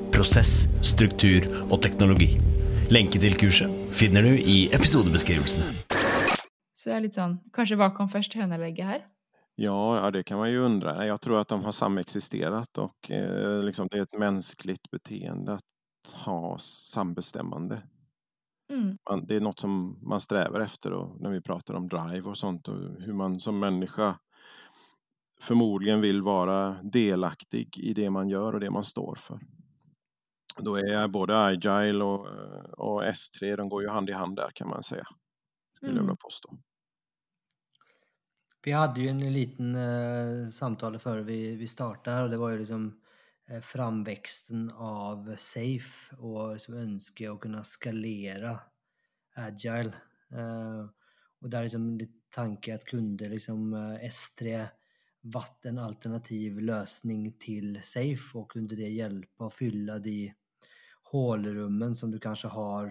prosess, struktur og teknologi. Lenke til kurset finner du i episodebeskrivelsen. Så det er litt sånn Kanskje hva kom først, høna eller egget her? Ja, ja, det kan man ju undra. Jag tror att de har samexisterat och eh, liksom, det är ett mänskligt beteende att ha sambestämmande. Mm. Man, det är något som man strävar efter och när vi pratar om drive och sånt och hur man som människa förmodligen vill vara delaktig i det man gör och det man står för. Då är både Agile och, eh, och S3, de går ju hand i hand där kan man säga. Skulle jag Mm. vilja påstå. Vi hade ju en liten eh, samtal före vi, vi startade och det var ju liksom eh, framväxten av Safe och liksom önske att kunna skalera Agile. Eh, och där är liksom lite tanke att kunde liksom eh, S3 varit en alternativ lösning till Safe och kunde det hjälpa att fylla de hålrummen som du kanske har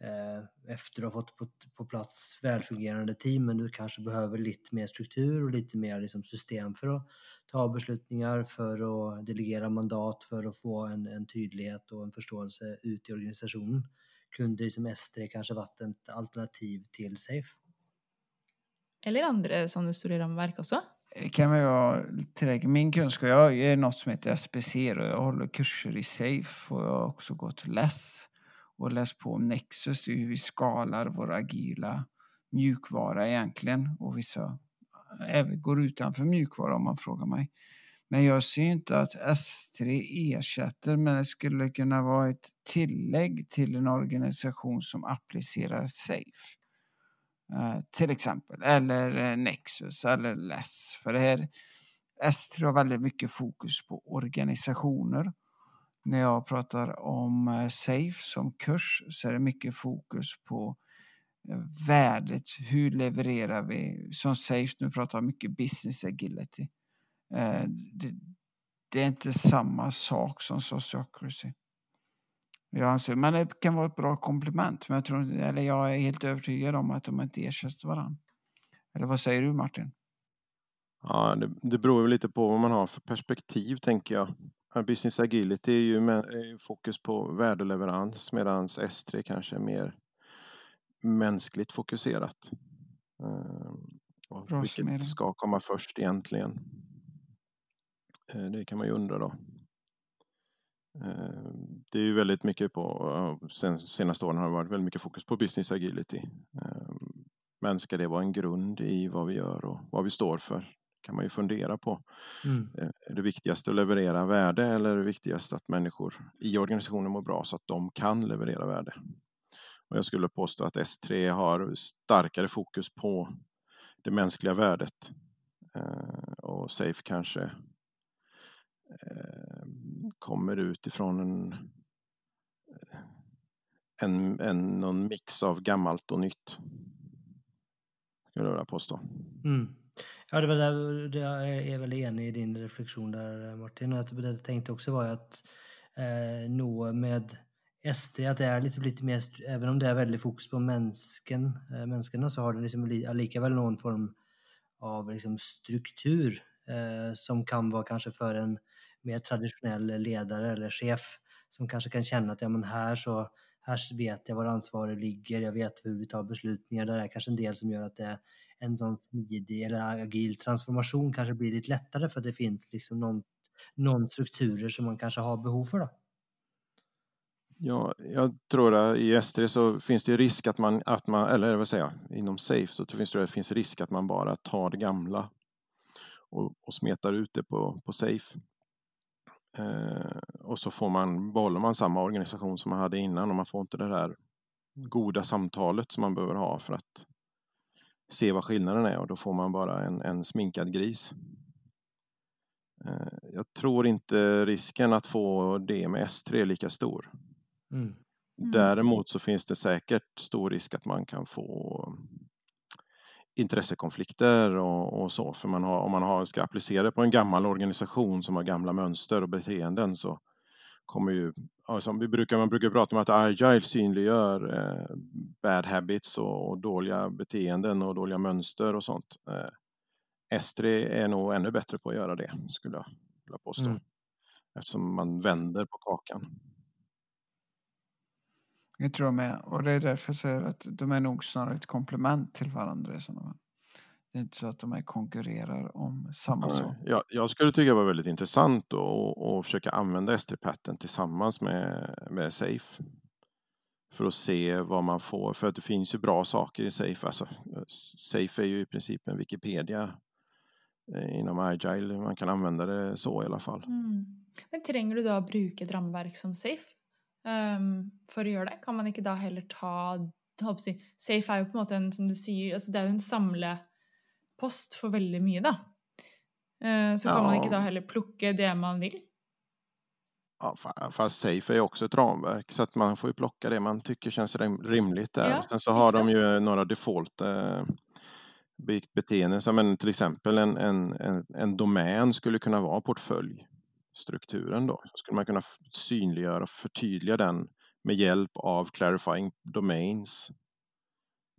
eh, efter att ha fått på, på plats välfungerande team men du kanske behöver lite mer struktur och lite mer liksom, system för att ta beslutningar, för att delegera mandat, för att få en, en tydlighet och en förståelse ut i organisationen. Kunde liksom S3 kanske varit ett alternativ till Safe? Eller andre sånne store verk också? Kan väl vara tillräckligt. min kunskap. Jag är något som heter SPC och jag håller kurser i SAFE och jag har också gått LESS och läst på om Nexus, det är hur vi skalar vår agila mjukvara egentligen och vissa även går utanför mjukvara om man frågar mig. Men jag ser inte att S3 ersätter, men det skulle kunna vara ett tillägg till en organisation som applicerar SAFE. Eh, till exempel, eller eh, Nexus eller LESS. För det här, S3 har väldigt mycket fokus på organisationer. När jag pratar om eh, SAFE som kurs så är det mycket fokus på värdet. Hur levererar vi? Som SAFE, nu pratar jag mycket business agility. Det, det är inte samma sak som sociocracy. Jag anser, men det kan vara ett bra komplement. Men jag, tror, eller jag är helt övertygad om att de inte ersätter varandra. Eller vad säger du Martin? Ja, det, det beror ju lite på vad man har för perspektiv tänker jag. Ja, Business agility är ju, med, är fokus på värdeleverans medan S3 kanske är mer mänskligt fokuserat. Ehm, och vilket ska komma först egentligen? Eh, Det kan man ju undra då. Eh, Det är ju väldigt mycket på, sen senaste åren har det varit väldigt mycket fokus på business agility. Eh, Men ska det vara en grund i vad vi gör och vad vi står för? kan man ju fundera på. Mm. Eh, Är det viktigaste att leverera värde eller är det viktigaste att människor i organisationen mår bra så att de kan leverera värde? Och jag skulle påstå att S3 har starkare fokus på det mänskliga värdet. Eh, Och Safe kanske Ehm, kommer utifrån en, en, en någon mix av gammalt och nytt. Skulle jag vilja påstå. Mm. Ja, det var där, det jag är väl enig i din reflektion där Martin. Och att det jag tänkte också var att eh, nå med SD, att det är liksom lite mer, även om det är väldigt fokus på mänsken, eh, människorna så har det liksom li, likaväl någon form av liksom struktur eh, som kan vara kanske för en mer traditionell ledare eller chef som kanske kan känna att ja, men här så här vet jag var ansvaret ligger, jag vet hur vi tar beslutningar. Det är kanske en del som gör att det en sån smidig eller agil transformation kanske blir lite lättare för att det finns liksom någon, någon strukturer som man kanske har behov för. Då. Ja, jag tror att i S3 så finns det risk att man, att man eller vad säger jag, inom Safe så finns det, finns risk att man bara tar det gamla och, och smetar ut det på, på Safe. Eh, och så får man, behåller man samma organisation som man hade innan och man får inte det där goda samtalet som man behöver ha för att se vad skillnaden är och då får man bara en, en sminkad gris. Eh, jag tror inte risken att få det med S3 är lika stor. Mm. mm. Däremot så finns det säkert stor risk att man kan få intressekonflikter och, och så. För man har, om man har, ska applicera det på en gammal organisation som har gamla mönster och beteenden så kommer ju, alltså vi brukar, man brukar prata om att agile synliggör eh, bad habits och, och, dåliga beteenden och dåliga mönster och sånt. Eh, S3 är nog ännu bättre på att göra det, skulle jag vilja påstå. Mm. Eftersom man vänder på kakan. Jag tror med. Och det är därför jag säger att de är nog snarare ett komplement till varandra i sådana fall. Det är inte så att de är konkurrerar om samma sak. Jag, jag skulle tycka det var väldigt intressant att försöka använda S3-patten tillsammans med, med Safe. För att se vad man får, för att det finns ju bra saker i Safe. Alltså, Safe är ju i princip en Wikipedia eh, inom Agile. Man kan använda det så i alla fall. Mm. Men tränger du då bruka ett ramverk som Safe? Um, for å gjøre det? Kan man ikke da heller ta si, Safe er jo på en måte en som du sier, altså det er jo en samlepost for veldig mye, da. Uh, så kan ja. man ikke da heller plukke det man vill? Ja, fast Safe är också ett ramverk så att man får ju plocka det man tycker känns rimligt där. Ja, Sen så har exakt. de ju några default eh, beteenden som till exempel en, en, en, en domän skulle kunna vara portfölj strukturen då. Så skulle man kunna synliggöra och förtydliga den med hjälp av clarifying domains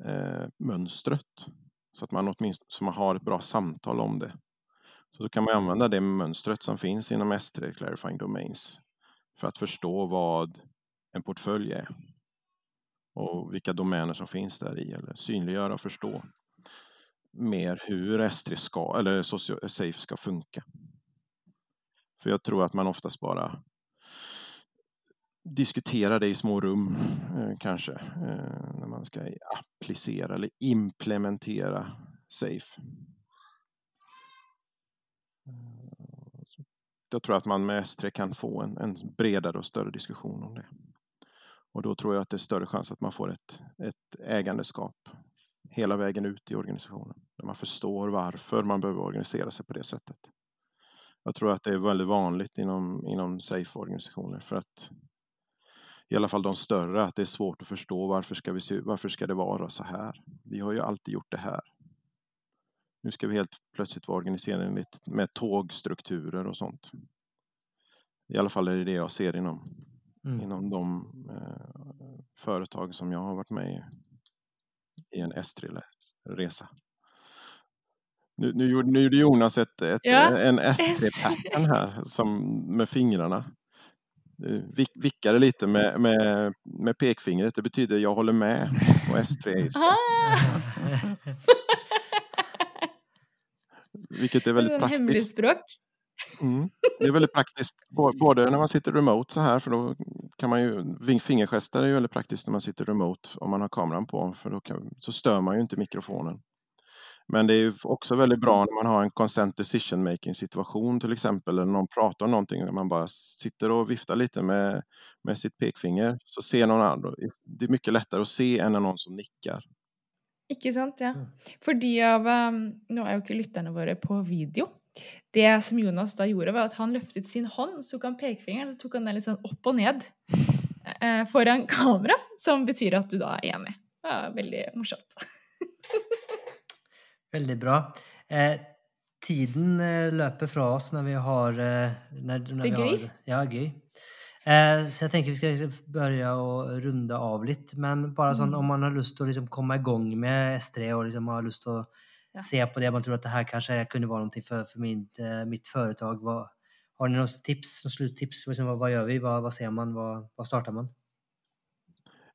eh, mönstret. Så att man åtminstone så man har ett bra samtal om det. Så då kan man använda det mönstret som finns inom S3 clarifying domains för att förstå vad en portfölj är och vilka domäner som finns där i eller synliggöra och förstå mer hur S3 ska, eller Safe ska funka. För jag tror att man oftast bara diskuterar det i små rum eh, kanske eh, när man ska applicera eller implementera SAFE. Eh, jag tror att man med S3 kan få en, en, bredare och större diskussion om det. Och då tror jag att det är större chans att man får ett, ett ägandeskap hela vägen ut i organisationen. Där man förstår varför man behöver organisera sig på det sättet. Jag tror att det är väldigt vanligt inom, inom SAFE-organisationer för att i alla fall de större, att det är svårt att förstå varför ska, vi se, varför ska det vara så här? Vi har ju alltid gjort det här. Nu ska vi helt plötsligt vara organiserade med tågstrukturer och sånt. I alla fall är det det jag ser inom, mm. inom de eh, företag som jag har varit med i, i en S3-resa. Nu, nu, gjorde, nu gjorde Jonas ett, ett ja. en SD-pattern här som, med fingrarna. Vick, vickade lite med, med, med pekfingret. Det betyder jag håller med och S3 ah. Vilket är väldigt är praktiskt. Hemligspråk. Mm. Det är väldigt praktiskt, både när man sitter remote så här, för då kan man ju, fingergester är ju väldigt praktiskt när man sitter remote om man har kameran på, för då kan, så stör man ju inte mikrofonen. Men det är också väldigt bra när man har en consent decision making situation till exempel, eller någon pratar om någonting, där man bara sitter och viftar lite med, med sitt pekfinger, så ser någon annan. Det är mycket lättare att se än någon som nickar. Ikke sant, ja. Mm. Fordi av um, Nå er jo ikke lytterne våre på video. Det som Jonas da gjorde, var at han løftet sin hånd, så tok han pekefingeren og tok han den litt sånn opp og ned eh, foran kamera, som betyr at du da er enig. Det er veldig morsomt. Väldigt bra. Eh, tiden eh, löper från oss när vi har... Eh, när, när det är vi har, Ja, gøy. Eh, så jag tänker vi ska liksom börja och runda av lite. Men bara sån, mm. om man har lust att liksom komma igång med S3 och liksom har lust att Ja. se på det. Man tror att det här kanske kunde vara någonting för, för mitt, eh, mitt företag. Vad, har ni några tips, några sluttips? Liksom, vad, vad gör vi? Vad, vad ser man? Vad, vad startar man?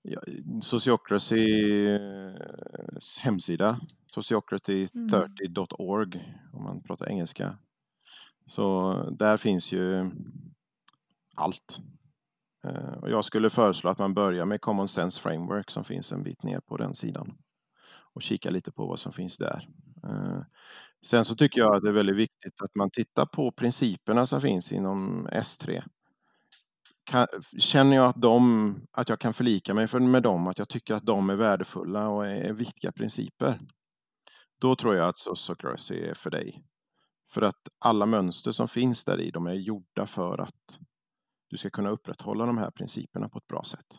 Ja, Sociocracys eh, hemsida, sociocracy30.org om man pratar engelska. Så där finns ju allt. Eh, och jag skulle föreslå att man börjar med Common Sense Framework som finns en bit ner på den sidan och kika lite på vad som finns där. Eh, sen så tycker jag att det är väldigt viktigt att man tittar på principerna som finns inom S3 kan, känner jag att, de, att jag kan förlika mig för, med dem, att jag tycker att de är värdefulla och är, är viktiga principer, då tror jag att Sociocracy är för dig. För att alla mönster som finns där i, de är gjorda för att du ska kunna upprätthålla de här principerna på ett bra sätt.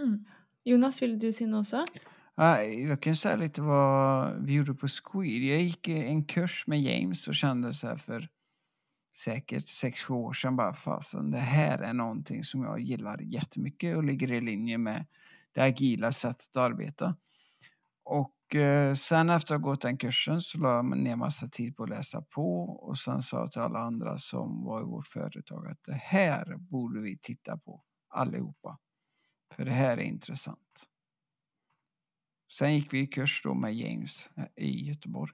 Mm. Jonas, vill du säga något Jag kan säga lite vad vi gjorde på Squid. Jag gick en kurs med James och kände så här för säkert 6-7 år sedan bara fasen det här är någonting som jag gillar jättemycket och ligger i linje med det agila sättet att arbeta. Och eh, sen efter att ha gått den kursen så la jag ner massa tid på att läsa på och sen sa jag till alla andra som var i vårt företag att det här borde vi titta på allihopa. För det här är intressant. Sen gick vi i kurs då med James eh, i Göteborg.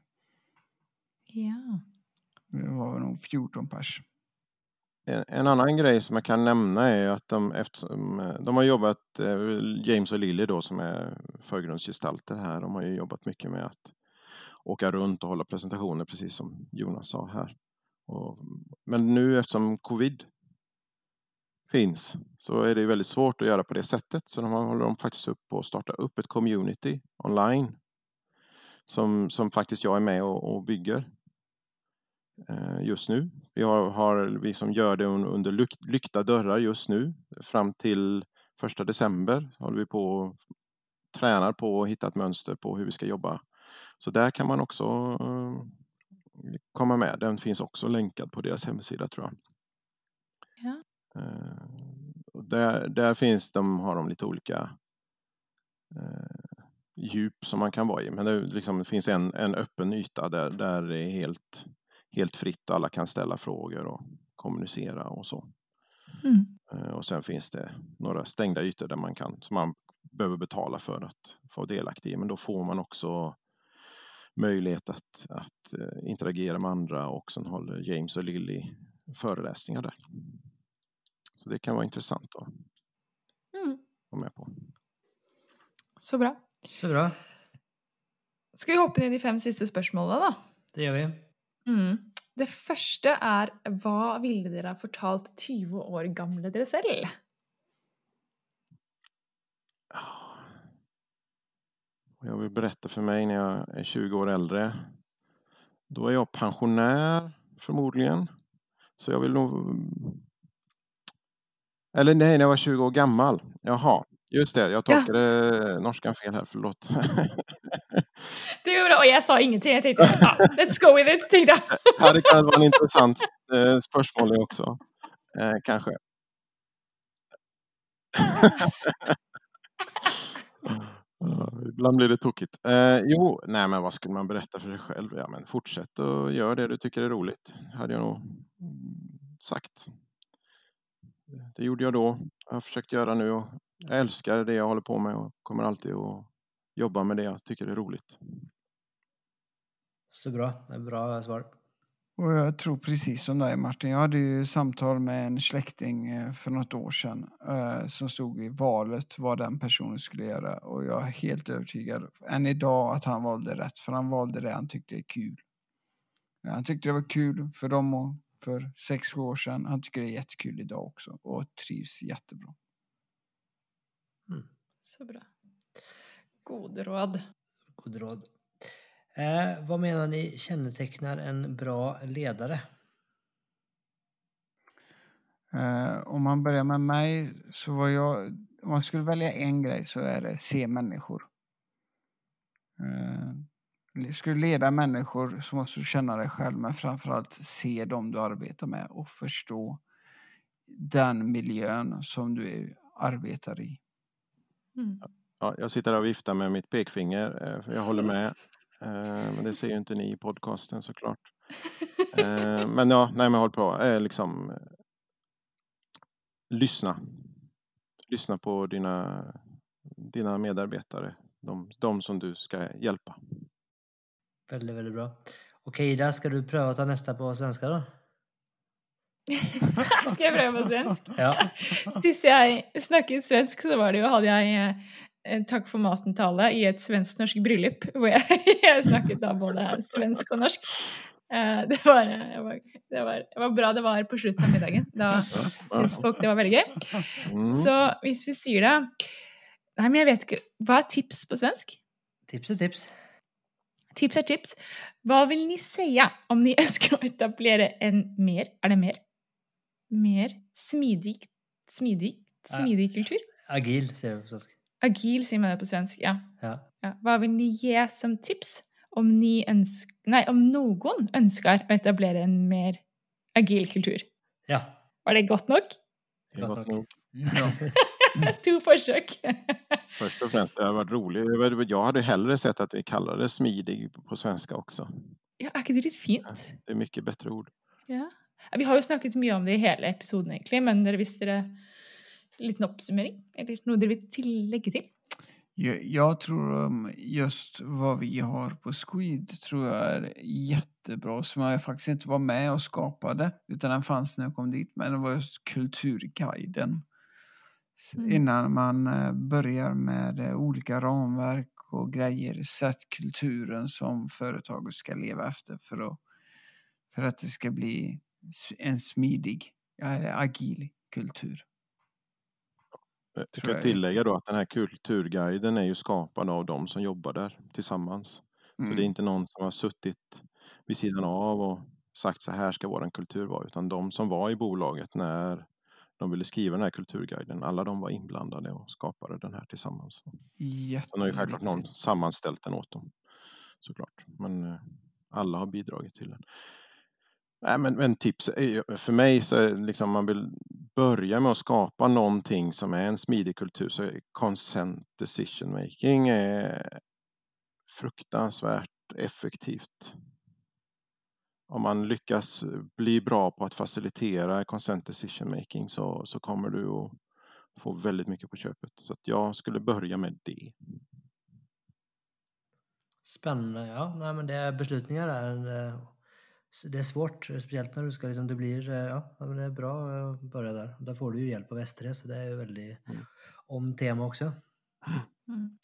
Ja. Vi var nog 14 pers. En, en annan grej som jag kan nämna är att de, eftersom, mm, de har jobbat, eh, James och Lily då som är förgrundsgestalter här, de har ju jobbat mycket med att åka runt och hålla presentationer precis som Jonas sa här. Och, men nu eftersom covid finns så är det väldigt svårt att göra på det sättet. Så de håller de faktiskt upp på att starta upp ett community online som, som faktiskt jag är med och, och bygger just nu. Vi, har, har, vi som gör det un- under lyckta dörrar just nu. Fram till första december håller vi på och tränar på att hitta ett mönster på hur vi ska jobba. Så där kan man också eh, komma med. Den finns också länkad på deras hemsida tror jag. Ja. Eh, där, där finns de, har de lite olika eh, djup som man kan vara i. Men det, liksom, det finns en, en öppen yta där, där det är helt, helt fritt och alla kan ställa frågor och kommunicera och så. Mm. Eh, Och sen finns det några stängda ytor där man kan, som man behöver betala för att få delaktig i. Men då får man också möjlighet att, att eh, interagera med andra och sen håller James och Lily föreläsningar där. Så det kan vara intressant att Mm. vara med på. Så bra. Så bra. Skal vi hoppe ned i de fem siste spørsmålene, da? Det gör vi. Mm. Det første er hva ville dere ha fortalt 20 år gamle dere selv? Och jag vill berätta för mig när jag är 20 år äldre. Då är jag pensionär förmodligen. Så jag vill nog... Eller nej, när jag var 20 år gammal. Jaha, just det. Jag tolkade norskan fel här, förlåt. Det går bra. Og sa ingenting. Jag tänkte, ja, let's go with it, tänkte. Ja, det kan vara en intressant eh, spörsmål det också. Eh, kanske. Ibland blir det tokigt. Eh, jo, nej men vad skulle man berätta för sig själv? Ja, men fortsätt och gör det du tycker är roligt. Hade jag nog sagt. Det gjorde jag då. Jag har försökt göra nu och jag älskar det jag håller på med och kommer alltid att jobba med det jag tycker är roligt. Så bra. Det är Bra svar. Och jag tror precis som dig Martin. Jag hade ju samtal med en släkting eh, för något år sedan eh, som stod i valet vad den personen skulle göra. Och jag är helt övertygad än idag att han valde rätt. För han valde det han tyckte är kul. Ja, Han tyckte det var kul för dem och för sex sju år sedan. Han tycker det är jättekul idag också och trivs jättebra. Så bra. Gode råd. God råd. Eh, vad menar ni kännetecknar en bra ledare? Eh, om man börjar med mig så var jag, om man skulle välja en grej så är det se människor. Eh, skulle du leda människor så måste du känna dig själv men framförallt se dem du arbetar med och förstå den miljön som du arbetar i. Mm. Ja, jag sitter här och viftar med mitt pekfinger. eh, för Jag håller med. Eh, men det ser ju inte ni i podcasten såklart. Eh, men ja, nej men håll på. Liksom, lyssna. Lyssna på dina, dina medarbetare. De, de som du ska hjälpa. Väldigt, väldigt bra. Okej Ida, ska du pröva att ta nästa på svenska då? Skal jeg prøve på svensk? Ja. Sist jeg snakket svensk, så var det jo, hadde jeg eh, en takk for maten-tale i et svensk-norsk bryllup, hvor jeg, jeg snakket da både svensk og norsk. Eh, Det var, det, var, det, var, det var bra det var på slutten av middagen. Da syntes folk det var veldig gøy. Mm. Så hvis vi sier det Nei, men jeg vet ikke. Hva er tips på svensk? Tips är tips. Tips er tips. Hva vil ni säga om ni ønsker å etablere en mer Er det mer? Mer smidig Smidig? Smidig kultur? Agil säger vi på svenska. Agil sier man det på svensk, ja. Ja. ja. Hva vil ni gi som tips om, ni ønsk nei, om noen ønsker å etablere en mer agil kultur? Ja. Var det godt nok? Det är Gott gott nog. nog. to forsøk. Först och främst, det har varit roligt. Jag hade hellre sett att vi kallade det smidig på svenska också. ja, er ikke det fint? Det är mycket bättre ord. Ja. Vi har jo snakket mye om det i hele episoden, egentlig, men dere visste en liten oppsummering? Eller noe dere vil til, legge til? Jag, jag tror just vad vi har på Squid tror jag är jättebra som jag faktiskt inte var med och skapade utan den fanns när jag kom dit men det var just Kulturguiden. Mm. Innan man eh, börjar med eh, olika ramverk och grejer, sätt kulturen som företaget ska leva efter för att, för att det ska bli en smidig, agil kultur. Jag Tror ska jag tillägga då att den här kulturguiden är ju skapad av de som jobbar där tillsammans. Så Mm. det är inte någon som har suttit vid sidan av och sagt så här ska vår kultur vara, utan de som var i bolaget när de ville skriva den här kulturguiden, alla de var inblandade och skapade den här tillsammans. Sen har ju självklart någon sammanställt den åt dem, såklart. Men eh, alla har bidragit till den. Nej, men, men tips är ju, för mig så är liksom man vill börja med att skapa någonting som är en smidig kultur så är consent decision making är fruktansvärt effektivt. Om man lyckas bli bra på att facilitera consent decision making så, så kommer du att få väldigt mycket på köpet. Så att jag skulle börja med det. Spännande. Ja, nej, men det är beslutningar där. Eh, det är svårt, speciellt när du ska liksom, det blir, eh, ja, det är bra att börja där. Där får du ju hjälp av STR så det är ju väldigt Mm. om tema också. Mm.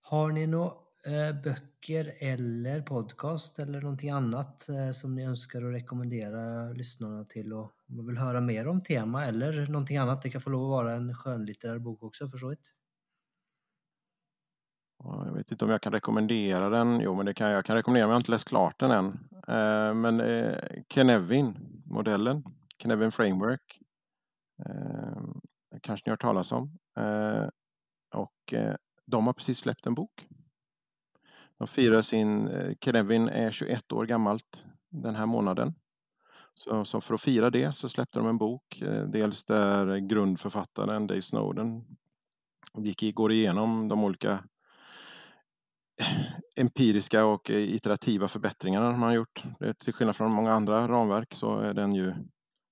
Har ni några eh, böcker eller podcast eller någonting annat eh, som ni önskar att rekommendera lyssnarna till och om man vill höra mer om tema eller någonting annat? Det kan få lov att vara en skönlitterär bok också för så vitt. Jag vet inte om jag kan rekommendera den. Jo, men det kan jag. jag kan rekommendera, men jag har inte läst klart den än. Eh, men eh, Kenevin-modellen, Kenevin Framework, eh, kanske ni har hört talas om. Och de har precis släppt en bok. De firar sin, Kenevin är 21 år gammalt den här månaden. Så, så för att fira det så släppte de en bok. Dels där grundförfattaren Dave Snowden gick, går igenom de olika empiriska och eh, iterativa förbättringarna man har gjort. Till skillnad från många andra ramverk så är den ju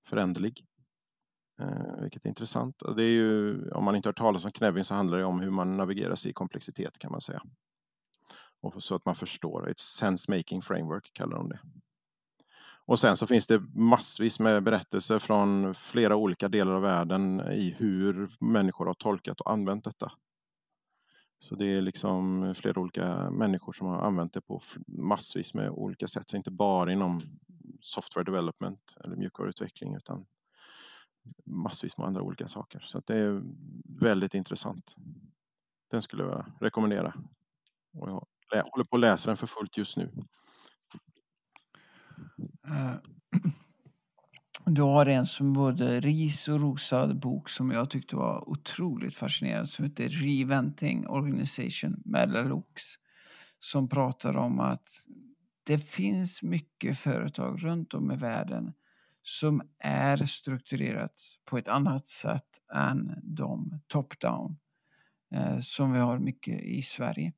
föränderlig. Eh, vilket är intressant. Och det är ju, om man inte har hört talas om Knevin så handlar det om hur man navigerar sig i komplexitet kan man säga. Och så att man förstår. Ett sense making framework kallar de det. Och sen så finns det massvis med berättelser från flera olika delar av världen i hur människor har tolkat och använt detta. Så det är liksom flera olika människor som har använt det på massvis med olika sätt. Inte bara inom software development eller mjukvaruutveckling utan massvis med andra olika saker. Så att det är väldigt intressant. Den skulle jag rekommendera. Och jag håller på att läsa den för fullt just nu. Eh, Du har en som både ris och rosad bok som jag tyckte var otroligt fascinerande som heter Reventing Organization med Lux. Som pratar om att det finns mycket företag runt om i världen som är strukturerat på ett annat sätt än de top-down eh, som vi har mycket i Sverige.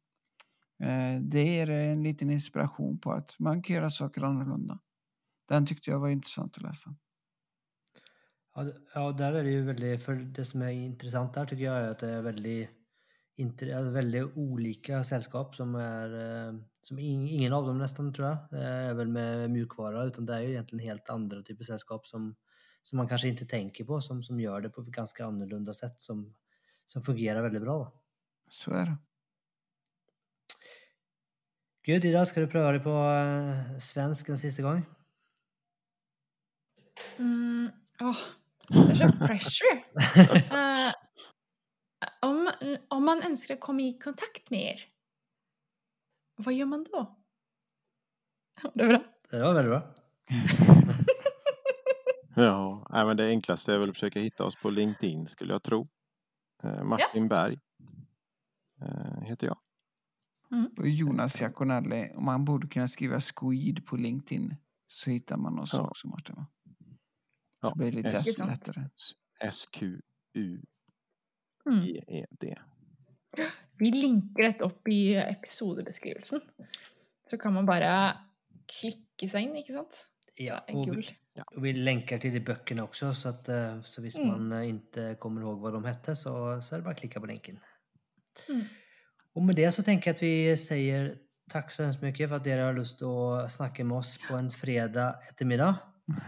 Eh, det ger en liten inspiration på att man kan göra saker annorlunda. Den tyckte jag var intressant att läsa. Ja, där är det ju väldigt, för det som är intressant där tycker jag är att det är väldigt, inte, väldigt olika sällskap som är, eh, som ing, ingen av dem nästan tror jag, eh, är väl med mjukvara utan det är ju egentligen helt andra typer av sällskap som, som man kanske inte tänker på som, som gör det på ett ganska annorlunda sätt som, som fungerar väldigt bra. Så är det. Gud, Ida, ska du pröva dig på eh, svensk en sista gång? Mm, åh, det är så pressure. Eh, om, om man önskar komma i kontakt med er, vad gör man då? Det är bra. Det var väldigt bra. Ja, nej, men det enklaste är väl att försöka hitta oss på LinkedIn skulle jag tro. Eh, Martin Berg eh, heter jag. Och Jonas Jaconelli, och man borde kunna skriva squid på LinkedIn så hittar man oss Ja. också Martin. Ja, blir lite S- lättare. S-Q-U-E-D. Mm. Vi linker dette opp i episodebeskrivelsen. Så kan man bara klicka sig in, ikke sant? Ja, och vi, och vi länkar till de böckerna också så att eh, så visst Mm. man eh, inte kommer ihåg vad de hette så, så är det bara att klicka på länken. Mm. Och med det så tänker jag att vi säger tack så hemskt mycket för att ni har lust att snacka med oss på en fredag eftermiddag.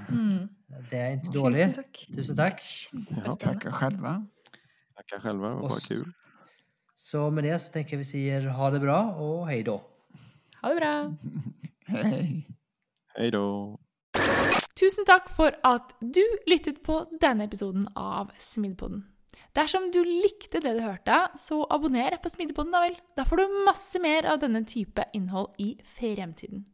Mm. Det är inte Tusen dåligt. tack. Tusen tack. Kjempespennende. Tackar själva. Tackar själva, det var bara kul. Så med det så tänker jag vi säger ha det bra och hej då. Ha det bra. Hej. Hej då! Tusen takk for at du lyttet på denne episoden av Smidpodden. Dersom du likte det du hørte, så abonner på Smidpodden, da vel. Da får du masse mer av denne type innhold i fremtiden.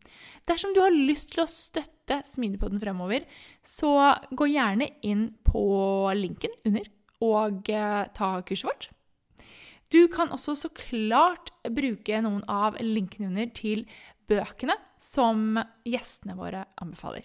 Dersom du har lyst til å støtte Smidpodden fremover, så gå gjerne inn på linken under og eh, ta kurset vårt. Du kan også så klart bruke noen av linkene under til bøkene som gjestene våre anbefaler.